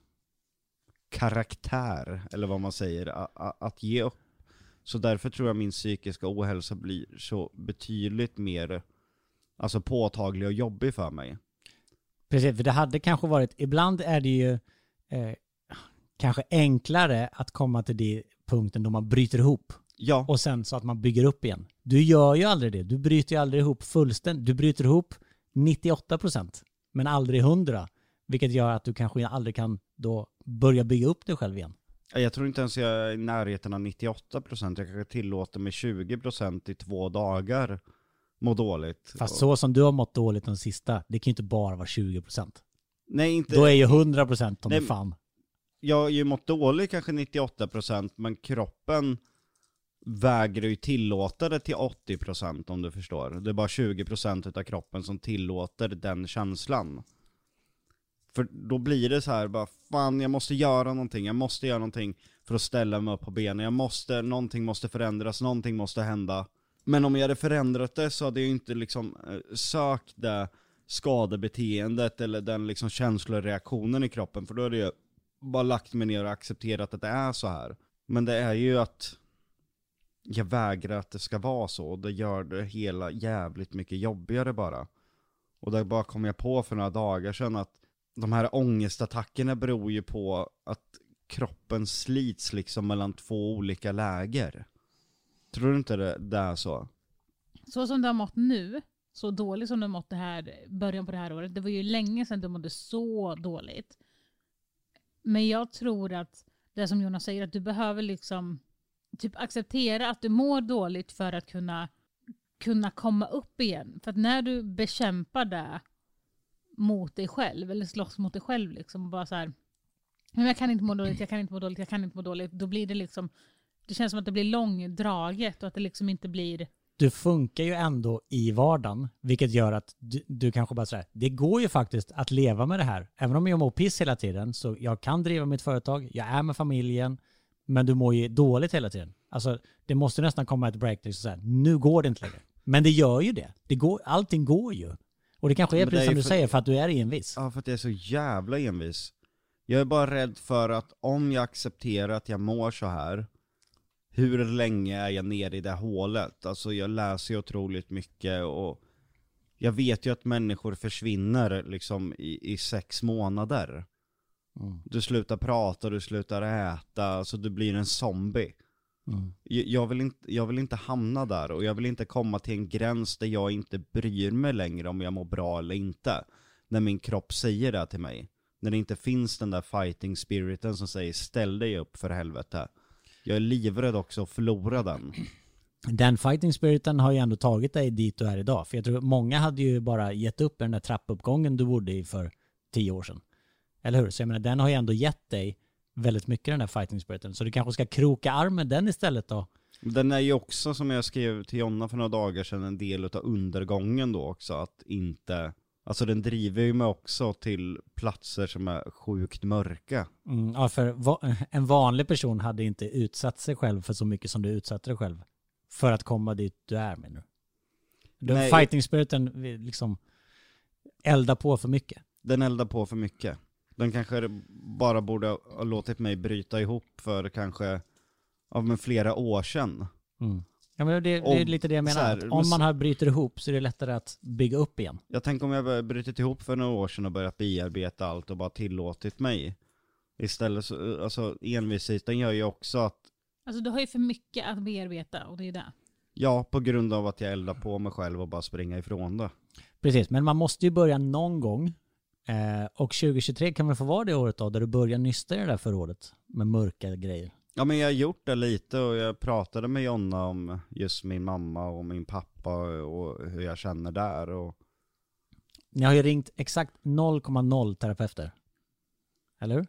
karaktär, eller vad man säger, att ge upp. Så därför tror jag min psykiska ohälsa blir så betydligt mer alltså påtaglig och jobbig för mig. Precis, för det hade kanske varit, ibland är det ju eh, kanske enklare att komma till det punkten då man bryter ihop Ja, och sen så att man bygger upp igen. Du gör ju aldrig det. Du bryter ju aldrig ihop fullständigt. Du bryter ihop 98% men aldrig 100. Vilket gör att du kanske aldrig kan då börja bygga upp dig själv igen. jag tror inte ens jag är i närheten av 98%, jag kanske tillåter mig 20% i två dagar må dåligt. Fast så som du har mått dåligt de sista, det kan ju inte bara vara 20%. Nej, inte... Då är ju 100% de Nej, fan. jag har ju mått dåligt kanske 98% men kroppen vägrar ju tillåta det till 80% om du förstår. Det är bara 20% av kroppen som tillåter den känslan. För då blir det så här bara, fan jag måste göra någonting, jag måste göra någonting för att ställa mig upp på benen. Jag måste, någonting måste förändras, någonting måste hända. Men om jag hade förändrat det så hade jag ju inte liksom eh, sökt det skadebeteendet eller den liksom känsloreaktionen i kroppen, för då hade jag bara lagt mig ner och accepterat att det är så här. Men det är ju att jag vägrar att det ska vara så, och det gör det hela jävligt mycket jobbigare bara. Och där bara kom jag på för några dagar sedan att de här ångestattackerna beror ju på att kroppen slits liksom mellan två olika läger. Tror du inte det, det är så? Så som du har mått nu, så dåligt som du har mått det här, början på det här året, det var ju länge sedan du mådde så dåligt. Men jag tror att det som Jonas säger, att du behöver liksom typ acceptera att du mår dåligt för att kunna, kunna komma upp igen. För att när du bekämpar det mot dig själv, eller slåss mot dig själv liksom, och bara så här, men jag kan inte må dåligt, jag kan inte må dåligt, jag kan inte må dåligt, då blir det liksom, det känns som att det blir långdraget och att det liksom inte blir Du funkar ju ändå i vardagen, vilket gör att du, du kanske bara säger det går ju faktiskt att leva med det här. Även om jag mår piss hela tiden, så jag kan driva mitt företag, jag är med familjen, men du mår ju dåligt hela tiden. Alltså, det måste nästan komma ett break till så här, nu går det inte längre. Men det gör ju det. det går, allting går ju. Och det kanske är Men precis är som du för- säger, för att du är envis. Ja, för att jag är så jävla envis. Jag är bara rädd för att om jag accepterar att jag mår så här, hur länge är jag nere i det hålet? Alltså jag läser ju otroligt mycket och jag vet ju att människor försvinner liksom i, i sex månader. Mm. Du slutar prata, du slutar äta, alltså du blir en zombie. Mm. Jag vill, inte, jag vill inte hamna där och jag vill inte komma till en gräns där jag inte bryr mig längre om jag mår bra eller inte. När min kropp säger det till mig. När det inte finns den där fighting spiriten som säger ställ dig upp för helvete. Jag är livrädd också att förlora den. Den fighting spiriten har ju ändå tagit dig dit du är idag. För jag tror många hade ju bara gett upp den där trappuppgången du bodde i för tio år sedan. Eller hur? Så jag menar, den har ju ändå gett dig väldigt mycket den där fighting spiriten. Så du kanske ska kroka arm med den istället då. Den är ju också, som jag skrev till Jonna för några dagar sedan, en del av undergången då också. Att inte, alltså den driver ju mig också till platser som är sjukt mörka. Mm, ja, för va- en vanlig person hade inte utsatt sig själv för så mycket som du utsatte dig själv. För att komma dit du är? Den Nej. fighting spiriten liksom elda på för mycket. Den eldar på för mycket. Den kanske bara borde ha låtit mig bryta ihop för kanske, av men flera år sedan. Mm. Ja, men det, det är lite det jag menar. här, om man har bryter ihop så är det lättare att bygga upp igen. Jag tänker om jag brutit ihop för några år sedan och börjat bearbeta allt och bara tillåtit mig. Istället så, alltså envisheten gör ju också att, Alltså du har ju för mycket att bearbeta och det är det. ja på grund av att jag eldar på mig själv och bara springa ifrån det. Precis, men man måste ju börja någon gång. Eh, och 2023 kan väl få vara det året då, där du börjar nysta i det där förrådet med mörka grejer. Ja men jag har gjort det lite och jag pratade med Jonna om just min mamma och min pappa och hur jag känner där och Ni har ju ringt exakt 0,0 terapeuter. Eller hur?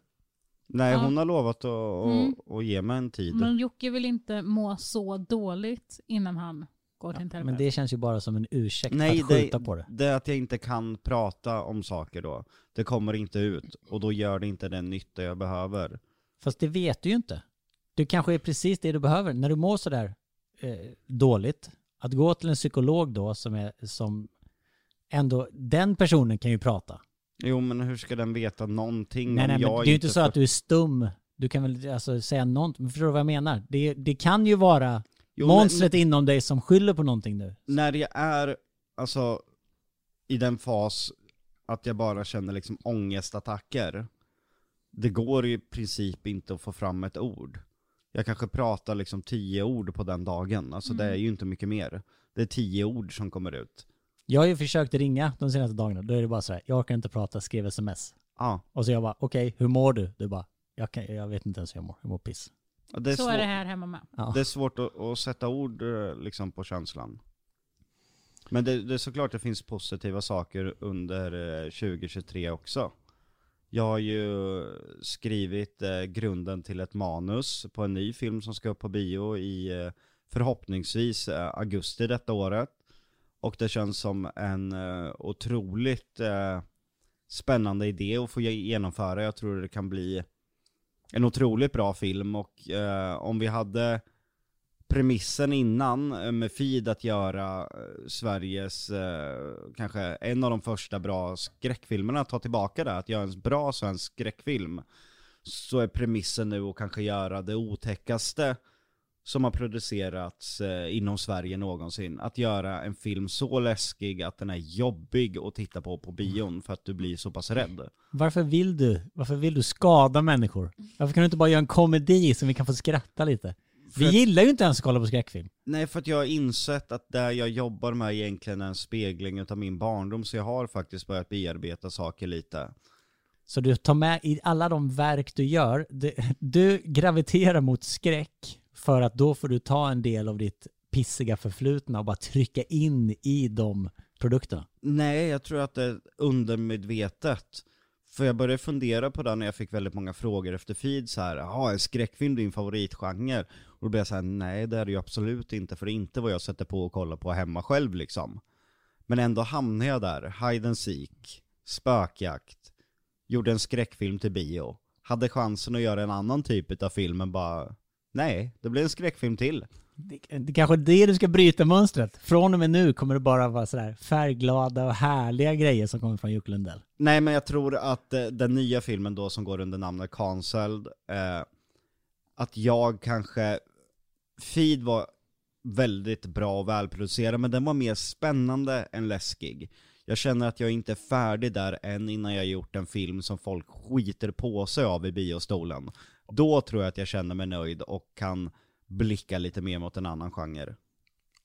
Nej Ja. hon har lovat att, Mm. att, att ge mig en tid. Men Jocke vill inte må så dåligt innan han går till en terapeut. Men det känns ju bara som en ursäkt Nej, att det, skjuta på det. det är att jag inte kan prata om saker då. Det kommer inte ut och då gör det inte den nytta jag behöver. Fast det vet du ju inte. Det kanske är precis det du behöver. När du mår sådär eh, dåligt, att gå till en psykolog då som är som ändå, den personen kan ju prata. Jo men hur ska den veta någonting Nej, om nej, men jag det är ju inte så får- att du är stum. Du Du kan väl alltså säga någonting, förstår du vad jag menar? Det, det kan ju vara Jo, men- monstret inom dig som skyller på någonting nu. när jag är, alltså, i den fas att jag bara känner liksom ångestattacker, det går i princip inte att få fram ett ord. Jag kanske pratar liksom tio ord på den dagen, alltså det är ju inte mycket mer. Det är tio ord som kommer ut. Jag har ju försökt ringa de senaste dagarna, då är det bara så här, jag orkar inte prata, skriv sms. Ja, Och så jag bara, okej, hur mår du? Du bara, jag, kan, jag vet inte ens hur jag mår, jag mår piss. Det är, Så svår, är det här hemma med. Ja. det är svårt att, att sätta ord eh, liksom på känslan. Men det, det är såklart det finns positiva saker under eh, 2023 också. Jag har ju skrivit eh, grunden till ett manus på en ny film som ska upp på bio i eh, förhoppningsvis eh, augusti detta året. Och det känns som en eh, otroligt eh, spännande idé att få ge- genomföra. Jag tror det kan bli en otroligt bra film och eh, om vi hade premissen innan eh, med Feed att göra eh, Sveriges, eh, kanske en av de första bra skräckfilmerna, att ta tillbaka det, att göra en bra svensk skräckfilm. Så är premissen nu att kanske göra det otäckaste som har producerats eh, inom Sverige någonsin. Att göra en film så läskig att den är jobbig att titta på på bion för att du blir så pass rädd. Varför vill du, varför vill du skada människor? Varför kan du inte bara göra en komedi som vi kan få skratta lite? Vi att- gillar ju inte ens att kolla på skräckfilm. Nej, för att jag har insett att det jag jobbar med egentligen är en spegling av min barndom, så jag har faktiskt börjat bearbeta saker lite. Så du tar med i alla de verk du gör, du, du graviterar mot skräck för att då får du ta en del av ditt pissiga förflutna och bara trycka in i de produkterna. Nej, jag tror att det är undermedvetet. För jag började fundera på det när jag fick väldigt många frågor efter feed så här, jaha, är skräckfilm din favoritgenre? Och då blev jag så här, nej det är det ju absolut inte, för det är inte vad jag sätter på och kollar på hemma själv liksom. Men ändå hamnade jag där, hide and seek, spökjakt, gjorde en skräckfilm till bio, hade chansen att göra en annan typ av film, men bara, nej, det blev en skräckfilm till. Det, det kanske är det du ska bryta mönstret. Från och med nu kommer det bara vara sådär färgglada och härliga grejer som kommer från Jocke Lundell. Nej men jag tror att eh, den nya filmen då som går under namnet Cancelled, eh, att jag kanske, Feed var väldigt bra och välproducerad, men den var mer spännande än läskig. Jag känner att jag inte är färdig där än innan jag gjort en film som folk skiter på sig av i biostolen. Då tror jag att jag känner mig nöjd och kan blicka lite mer mot en annan genre.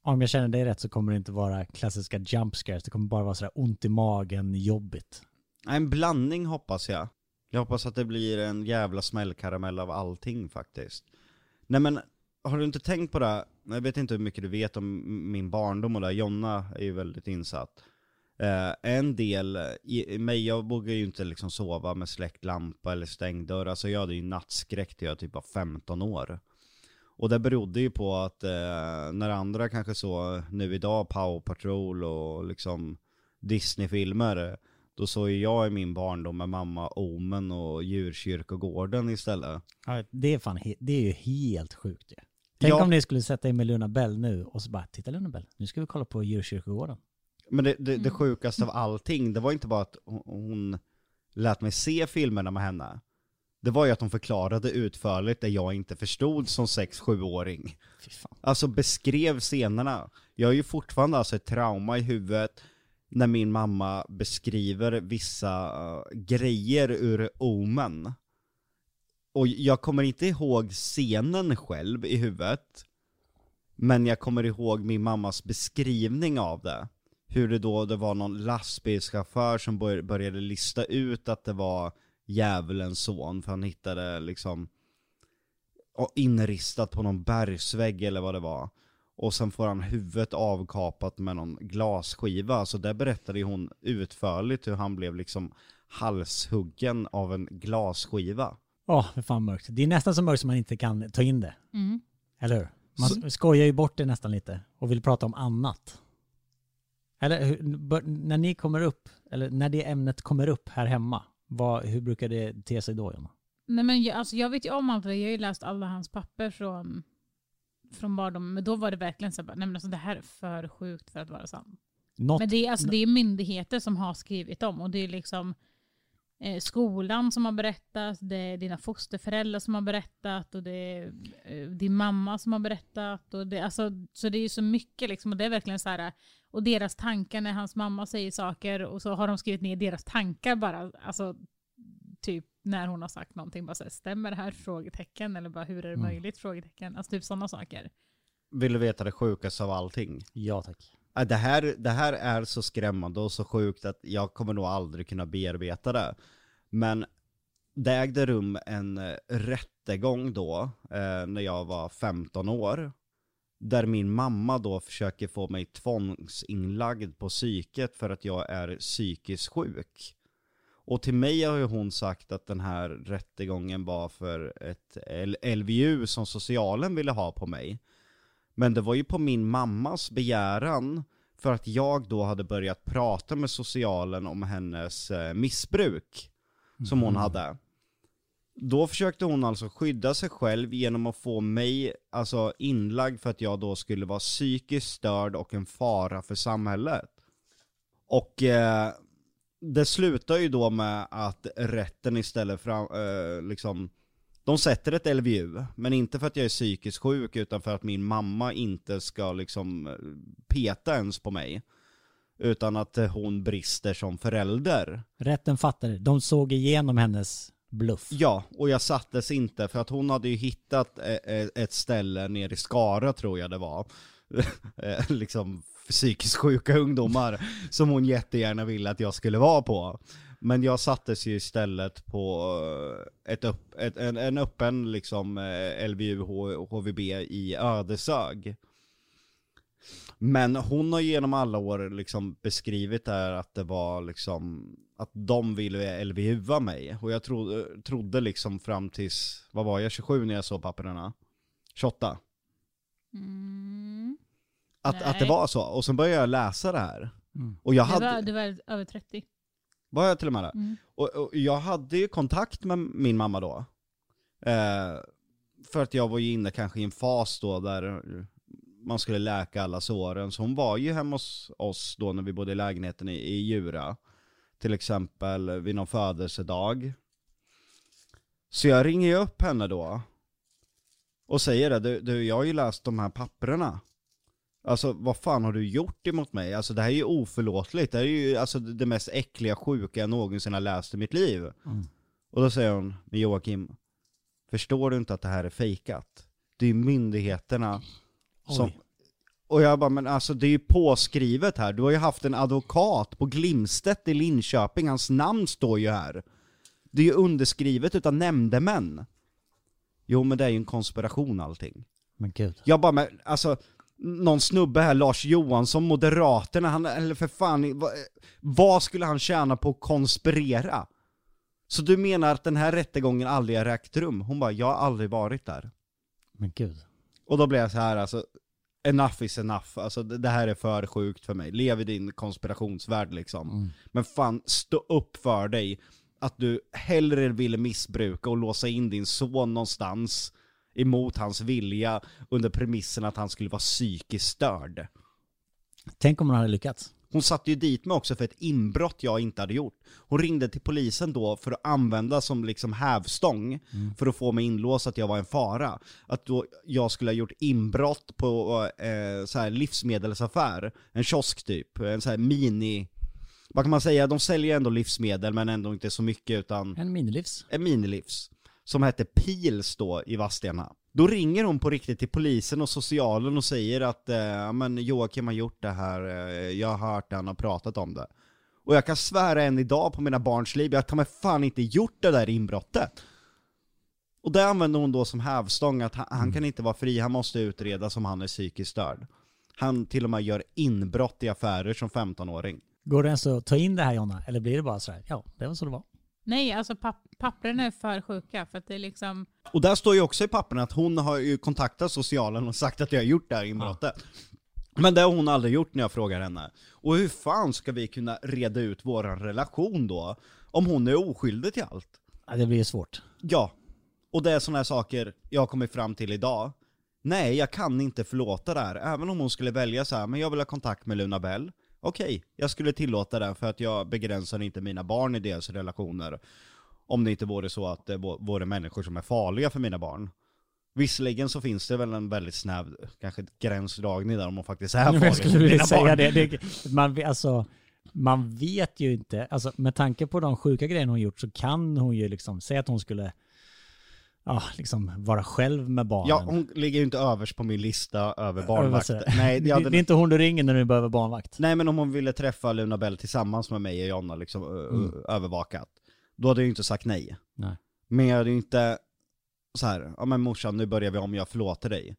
Om jag känner dig rätt så kommer det inte vara klassiska jump scares. Det kommer bara vara sådär ont i magen, jobbigt. En blandning hoppas jag. Jag hoppas att det blir en jävla smällkaramell av allting faktiskt. Nej men, har du inte tänkt på det? Jag vet inte hur mycket du vet om min barndom och det. Jonna är ju väldigt insatt. Eh, en del i, mig, jag vågar ju inte liksom sova med släckt lampa eller stängd dörr. Alltså jag hade ju nattskräck till jag typ var 15 år. Och det berodde ju på att eh, när andra kanske så nu idag Power Patrol och liksom Disney-filmer, då såg ju jag i min barndom med mamma Omen och Djurkyrkogården istället. Ja, det är fan det är ju helt sjukt ju. Tänk Ja. om ni skulle sätta er med Luna Bell nu och så bara, titta Luna Bell, nu ska vi kolla på djurkyrkogården. Men det, det, Mm. det sjukaste av allting, det var inte bara att hon, lät mig se filmerna med henne. Det var ju att hon förklarade utförligt det jag inte förstod som 6-7-åring. Fy fan. Alltså beskrev scenerna. Jag har ju fortfarande alltså ett trauma i huvudet när min mamma beskriver vissa eh, grejer ur Omen. Och jag kommer inte ihåg scenen själv i huvudet. Men jag kommer ihåg min mammas beskrivning av det. Hur det då, det var någon lastbilschaufför som bör, började lista ut att det var djävulens son, för han hittade liksom och inristat på någon bergsvägg eller vad det var. Och sen får han huvudet avkapat med någon glasskiva. Så där berättade hon utförligt hur han blev liksom halshuggen av en glasskiva. Åh, det är fan mörkt. Det är nästan så mörkt som man inte kan ta in det. Mm. Eller hur? Man skojar ju bort det nästan lite och vill prata om annat. Eller när ni kommer upp, eller när det ämnet kommer upp här hemma, vad, hur brukar det te sig då Jonna? Nej, men jag, alltså, jag vet ju om allt det. Jag har ju läst alla hans papper från, från barndomen. Men då var det verkligen så här, bara, nej men alltså det här är för sjukt för att vara sant. Något, Men det är, alltså, det är myndigheter som har skrivit dem och det är liksom eh, skolan som har berättat, det är dina fosterföräldrar som har berättat och det är eh, din mamma som har berättat. Och det, alltså, så det är ju så mycket liksom, och det är verkligen så här, och deras tankar när hans mamma säger saker och så har de skrivit ner deras tankar bara, alltså typ när hon har sagt någonting, bara så här, stämmer det här? Frågetecken, eller bara hur är det Mm. möjligt? Frågetecken, alltså typ sådana saker. Vill du veta det sjukaste av allting? Ja tack. Äh, det här, det här är så skrämmande och så sjukt att jag kommer nog aldrig kunna bearbeta det. Men det ägde rum en eh, rättegång då, eh, när jag var 15 år. Där min mamma då försöker få mig tvångsinlagd på psyket för att jag är psykiskt sjuk. Och till mig har ju hon sagt att den här rättegången var för ett LVU som socialen ville ha på mig. Men det var ju på min mammas begäran för att jag då hade börjat prata med socialen om hennes eh, missbruk som hon hade. Då försökte hon alltså skydda sig själv genom att få mig alltså inlagd för att jag då skulle vara psykiskt störd och en fara för samhället. Och eh, det slutar ju då med att rätten istället fram, eh, liksom de sätter ett LVU, men inte för att jag är psykiskt sjuk utan för att min mamma inte ska liksom eh, peta ens på mig. Utan att eh, hon brister som förälder. Rätten fattade, de såg igenom hennes bluff. Ja, och jag sattes inte för att hon hade ju hittat eh, ett ställe nere i Skara tror jag det var. Liksom psykiskt sjuka ungdomar som hon jättegärna ville att jag skulle vara på. Men jag sattes ju istället på eh, ett upp, ett, en, en öppen liksom eh, LVU HVB i Ödeshög. Men hon har genom alla år liksom beskrivit där att det var liksom att de ville LVUa mig. Och jag trodde, trodde liksom fram tills, vad var jag, 27 när jag såg papperna? 28? Mm. Att, att det var så. Och sen började jag läsa det här. Mm. Och jag Du, hade, var, du var över 30. Var jag till och med det? Mm. Och, och jag hade ju kontakt med min mamma då. Eh, för att jag var ju inne kanske i en fas då där man skulle läka alla såren. Så hon var ju hemma hos oss då när vi bodde i lägenheten i, i Djura. Till exempel vid någon födelsedag. Så jag ringer ju upp henne då. Och säger det, du, du jag har ju läst de här papperna. Alltså vad fan har du gjort emot mig? Alltså det här är ju oförlåtligt. Det här är ju alltså det mest äckliga sjuka jag någonsin har läst i mitt liv. Mm. Och då säger hon, men Joakim, förstår du inte att det här är fejkat? Det är ju myndigheterna som... Oj. Och jag bara, men alltså det är ju påskrivet här. Du har ju haft en advokat på Glimstedt i Linköping, hans namn står ju här. Det är ju underskrivet utav nämndemän. Jo men det är ju en konspiration allting. Men gud. Jag bara, men alltså, någon snubbe här, Lars Johansson, Moderaterna, han, eller för fan, vad, vad skulle han tjäna på att konspirera? Så du menar att den här rättegången aldrig har ägt rum? Hon bara, jag har aldrig varit där. Men gud. Och då blev jag så här alltså, enough is enough, alltså det, det här är för sjukt för mig. Lev i din konspirationsvärld liksom. Mm. Men fan, stå upp för dig att du hellre ville missbruka och låsa in din son någonstans emot hans vilja under premissen att han skulle vara psykiskt störd. Tänk om hon hade lyckats. Hon satte ju dit mig också för ett inbrott jag inte hade gjort. Hon ringde till polisen då för att använda som liksom hävstång för att få mig inlåst att jag var en fara. Att då jag skulle ha gjort inbrott på eh, så här livsmedelsaffär, en kiosk typ, en så här mini... Vad kan man säga? De säljer ändå livsmedel men ändå inte så mycket utan En minilivs. en minilivs som hette Pils då i Vadstena. Då ringer hon på riktigt till polisen och socialen och säger att eh, ja, men Joakim har gjort det här, eh, jag har hört det, han har pratat om det. Och jag kan svära än idag på mina barns liv, jag har ta mig fan inte gjort det där inbrottet. Och det använder hon då som hävstång att han, han kan inte vara fri, han måste utredas om han är psykiskt störd. Han till och med gör inbrott i affärer som 15-åring. Går det ens att ta in det här Jonna? Eller blir det bara så här? Ja, det var så det var. Nej, alltså papp papperna är för sjuka för att det är liksom... Och där står ju också i papperna att hon har ju kontaktat socialen och sagt att jag har gjort det här inbrottet. Men det har hon aldrig gjort när jag frågar henne. Och hur fan ska vi kunna reda ut våran relation då? Om hon är oskyldig till allt? Ja, det blir ju svårt. Ja. Och det är sådana här saker jag har kommit fram till idag. Nej, jag kan inte förlåta det här. Även om hon skulle välja så här, men jag vill ha kontakt med Luna Bell. Okej, jag skulle tillåta det för att jag begränsar inte mina barn i deras relationer. Om det inte vore så att det vore människor som är farliga för mina barn. Visserligen så finns det väl en väldigt snäv, kanske gränsdragning där om man faktiskt är farlig Jag skulle säga det. det man, vet- alltså, man vet ju inte, alltså, med tanke på de sjuka grejerna hon gjort så kan hon ju liksom säga att hon skulle ja, liksom vara själv med barnen. Ja, hon ligger ju inte överst på min lista över jag? Nej, det, hade det är inte hon du ringer när du behöver barnvakt. Nej men om hon ville träffa Luna Bell tillsammans med mig och Jonna liksom Mm. övervakat. Då hade jag ju inte sagt nej. Nej. Men jag hade ju inte så här, ja men morsan nu börjar vi om, jag förlåter dig.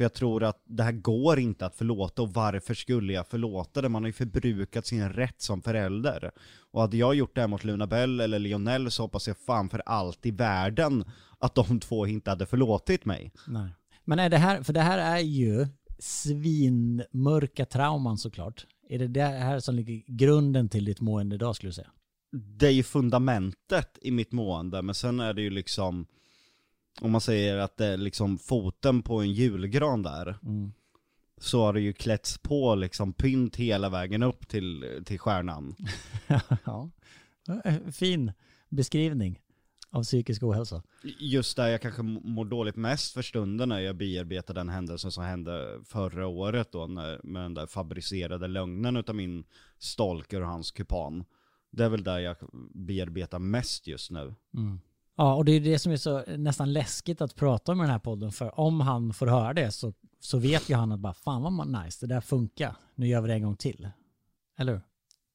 För jag tror att det här går inte att förlåta och varför skulle jag förlåta det? Man har ju förbrukat sin rätt som förälder. Och hade jag gjort det här mot Luna Bell eller Lionel så hoppas jag fan för allt i världen att de två inte hade förlåtit mig. Nej. Men är det här, för det här är ju svinmörka trauman såklart. Är det det här som ligger grunden till ditt mående idag skulle du säga? det är ju fundamentet i mitt mående, men sen är det ju liksom, om man säger att det är liksom foten på en julgran där, Mm. så har det ju klätts på liksom pynt hela vägen upp till, till stjärnan. ja. Fin beskrivning av psykisk ohälsa. Just där jag kanske mår dåligt mest för stunden när jag bearbetar den händelsen som hände förra året då, när, med den där fabricerade lögnen utav min stalker och hans kupan. Det är väl där jag bearbetar mest just nu. Mm. Ja, och det är det som är så nästan läskigt att prata om i den här podden, för om han får höra det så, så vet ju han att bara fan vad man- nice, det där funkar. Nu gör vi det en gång till. Eller hur?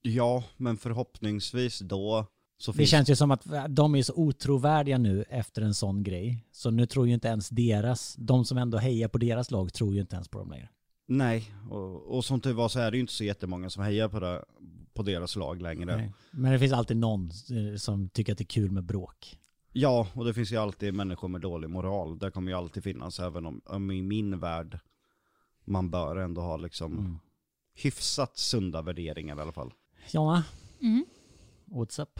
Ja, men förhoppningsvis då så Det finns känns ju som att de är så otrovärdiga nu efter en sån grej. Så nu tror ju inte ens deras, de som ändå hejar på deras lag tror ju inte ens på dem längre. Nej, och, och som tur var så är det ju inte så jättemånga som hejar på, det, på deras lag längre. Nej. Men det finns alltid någon eh, som tycker att det är kul med bråk. Ja, och det finns ju alltid människor med dålig moral. Det kommer ju alltid finnas, även om, om i min värld man bör ändå ha liksom Mm. hyfsat sunda värderingar i alla fall. Jonna, Mm. what's up?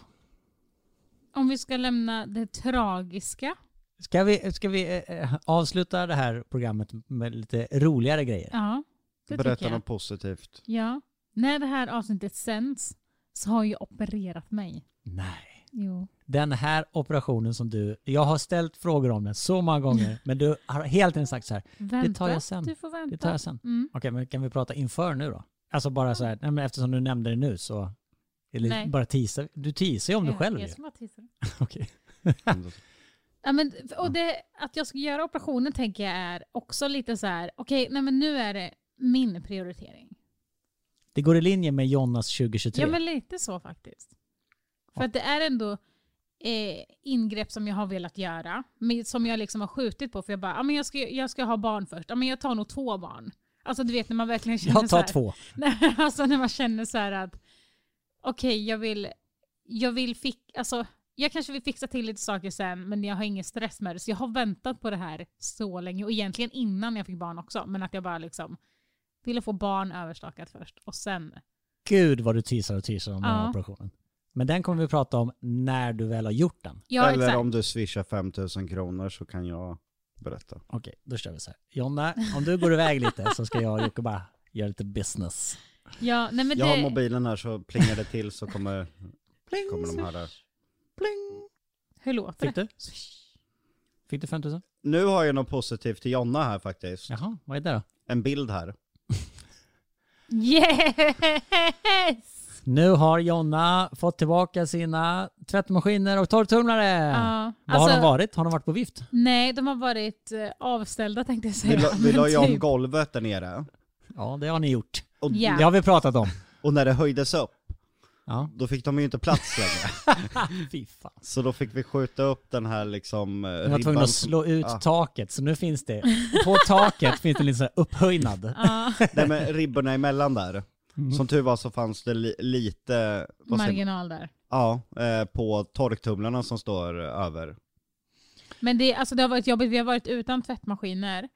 Om vi ska lämna det tragiska. Ska vi, ska vi eh, avsluta det här programmet med lite roligare grejer? Ja, det Berätta tycker jag. något positivt. Ja. När det här avsnittet sänds så har jag opererat mig. Nej. Jo. Den här operationen som du, jag har ställt frågor om den så många gånger, men du har hela tiden sagt så här, Vänta, tar jag sen. Du får vänta. det tar jag sen. Mm. Okej, men kan vi prata inför nu då? Alltså bara så här, nej, men eftersom du nämnde det nu så, eller Nej. bara teaser, du teasar ju om dig själv jag som teasar. Okej. Ja, men, och det, att jag ska göra operationen tänker jag är också lite så här, okej, nej men nu är det min prioritering. Det går i linje med Jonas 2023. Ja, men lite så faktiskt. För Ja. att det är ändå eh, ingrepp som jag har velat göra, men som jag liksom har skjutit på för jag bara, ja men jag ska, jag ska ha barn först, ja men jag tar nog två barn. Alltså du vet när man verkligen känner jag så tar här, två. Alltså när man känner så här att okej, jag vill, jag vill fick, alltså jag kanske vill fixa till lite saker sen men jag har ingen stress med det. Så jag har väntat på det här så länge och egentligen innan jag fick barn också. Men att jag bara liksom ville få barn överstakat först och sen. Gud vad du teasar och teasar om den här Ja. operationen. Men den kommer vi prata om när du väl har gjort den. Ja Eller exakt. om du swishar 5000 kronor så kan jag berätta. Okej, då kör vi så här. Jonna, om du går iväg lite så ska jag och Jocke bara göra lite business. Ja, nej men Jag har det, mobilen här så plingar det till så kommer, Pling, kommer de här där. pling. hur låter Fick det? du? Fick du 5000? Nu har jag något positivt till Jonna här faktiskt. Jaha, vad är det då? En bild här. Yes! Nu har Jonna fått tillbaka sina tvättmaskiner och torrtumlare. Ja, Vad har alltså, de varit? Har de varit på vift? Nej, de har varit eh, avställda tänkte jag säga. Vi, la, vi men la ju om typ. golvet där nere. Ja, det har ni gjort. Och, Ja. Det har vi pratat om. och när det höjdes upp, Ja, då fick de ju inte plats längre. fy fan. Så då fick vi skjuta upp den här liksom eh, Vi var tvungna att slå ut Ja. taket, så nu finns det, på taket finns det lite så här upphöjnad. Nej men ribborna emellan där. Mm. Som tur var så fanns det li, lite, marginal där. Ja, eh, på torktumlarna som står över. Men det, alltså det har varit jobbigt. Vi har varit utan tvättmaskiner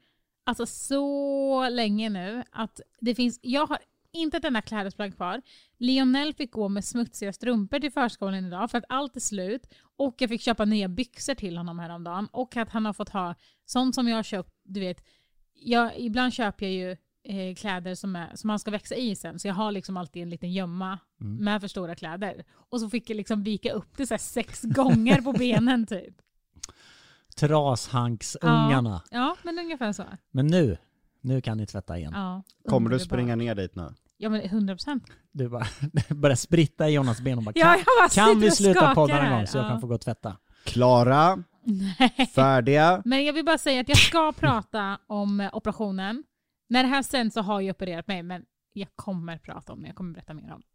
alltså så länge nu att det finns... Jag har inte ett enda klädesplagg kvar. Lionel fick gå med smutsiga strumpor till förskolan idag för att allt är slut. Och jag fick köpa nya byxor till honom häromdagen. Och att han har fått ha sånt som jag har köpt, du vet. Jag, ibland köper jag ju eh, kläder som, är, som man ska växa i sen. Så jag har liksom alltid en liten gömma Mm. med för stora kläder. Och så fick jag liksom vika upp det så här sex gånger på benen typ. Trashanksungarna. Ja, men ungefär så. Men nu, nu kan ni tvätta igen. Ja, Kommer du springa ner dit nu? Ja men 100 procent. Du bara börjar spritta i Jonas ben och bara Ja, kan, jag bara kan vi sluta podda en här. gång så jag Ja. kan få gå och tvätta? Klara, Nej. färdiga. Men jag vill bara säga att jag ska prata om operationen. När det här sen så har jag opererat mig, men jag kommer prata om det. Jag kommer berätta mer om det.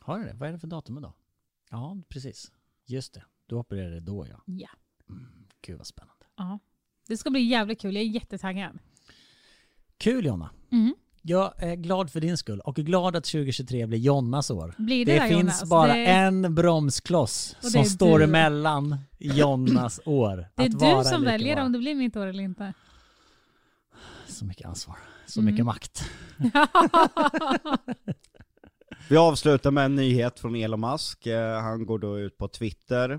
Har du det? Vad är det för datum idag? Ja, precis. Just det. Du opererade då ja. Ja. Gud vad spännande. ja. Det ska bli jävligt kul. Jag är jättetaggad. Kul Jonna. Mm. Jag är glad för din skull och är glad att 2023 blir Jonnas år. Blir det, Det, där, finns Jonas? bara det, en bromskloss som står du. emellan Jonnas år. Det är att vara du som väljer om det blir mitt år eller inte. Så mycket ansvar. Så Mm. mycket makt. Vi avslutar med en nyhet från Elon Musk. Eh, Han går då ut på Twitter.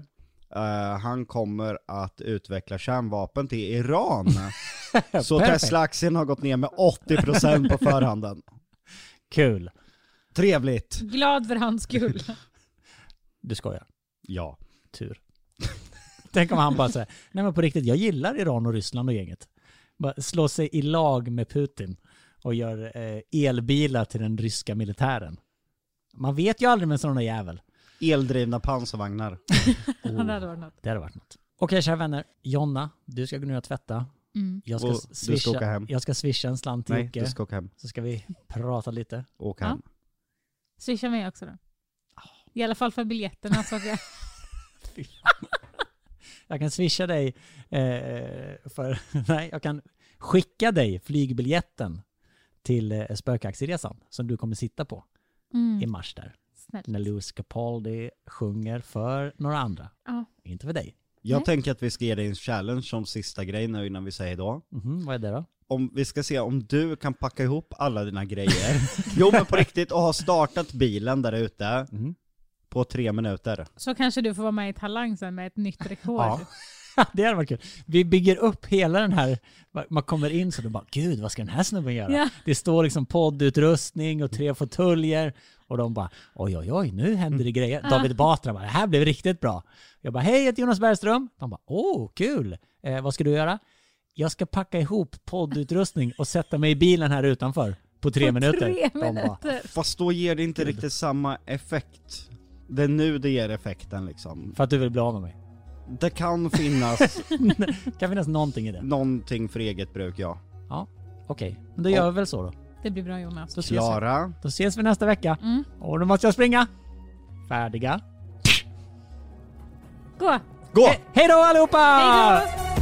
Eh, han kommer att utveckla kärnvapen till Iran. Så. Tesla-aktien har gått ner med 80% på förhanden. Kul. Trevligt. Glad för hans skull. Du skojar. Ja. Tur. Tänk om han bara säger, nej men på riktigt, jag gillar Iran och Ryssland och gänget. Slå sig i lag med Putin och gör eh, elbilar till den ryska militären. Man vet ju aldrig med där jävel. Eldrivna pansarvagnar. det hade varit något. Det hade varit något. Okej kära vänner, Jonna, du ska gå ner och tvätta. Mm. Jag ska, Och du ska swisha, åka hem. jag ska swisha en slant till Nej, Jocke, du ska åka hem. så ska vi prata lite. Åk Ja. hem. Swisha mig också då. I alla fall för biljetterna. Så att jag... Jag kan swisha dig eh, för, nej, jag kan skicka dig flygbiljetten till eh, spökaktieresan som du kommer sitta på i mm. mars där. Snällt. När Louis Capaldi sjunger för några andra. Ja. Inte för dig. Jag Nej. tänker att vi ska ge dig en challenge som sista grej nu innan vi säger då. Mhm, vad är det då? Om, vi ska se om du kan packa ihop alla dina grejer. jo men på riktigt, och ha startat bilen där ute Mhm. På tre minuter. Så kanske du får vara med i Talang sen med ett nytt rekord. Ja. det hade varit kul. Vi bygger upp hela den här, man kommer in så du bara gud vad ska den här snubben göra? Ja. Det står liksom poddutrustning och tre fåtöljer och de bara oj oj oj nu händer det grejer. David Batra bara det här blev riktigt bra. Jag bara hej jag heter Jonas Bergström. De bara åh kul. Eh, vad ska du göra? Jag ska packa ihop poddutrustning och sätta mig i bilen här utanför på tre På minuter. Tre De bara, minuter. Fast då ger det inte riktigt samma effekt. Det är nu det ger effekten liksom. för att du vill bli av med mig. Det kan finnas kan finnas någonting i det. någonting för eget bruk, ja. Okej, men då gör vi väl så då. Det blir bra Jonas. Då ses, vi. Klara, då ses vi nästa vecka. Mm. Och då måste jag springa. Färdiga. Gå! gå! He- hej då allihopa! Hej då!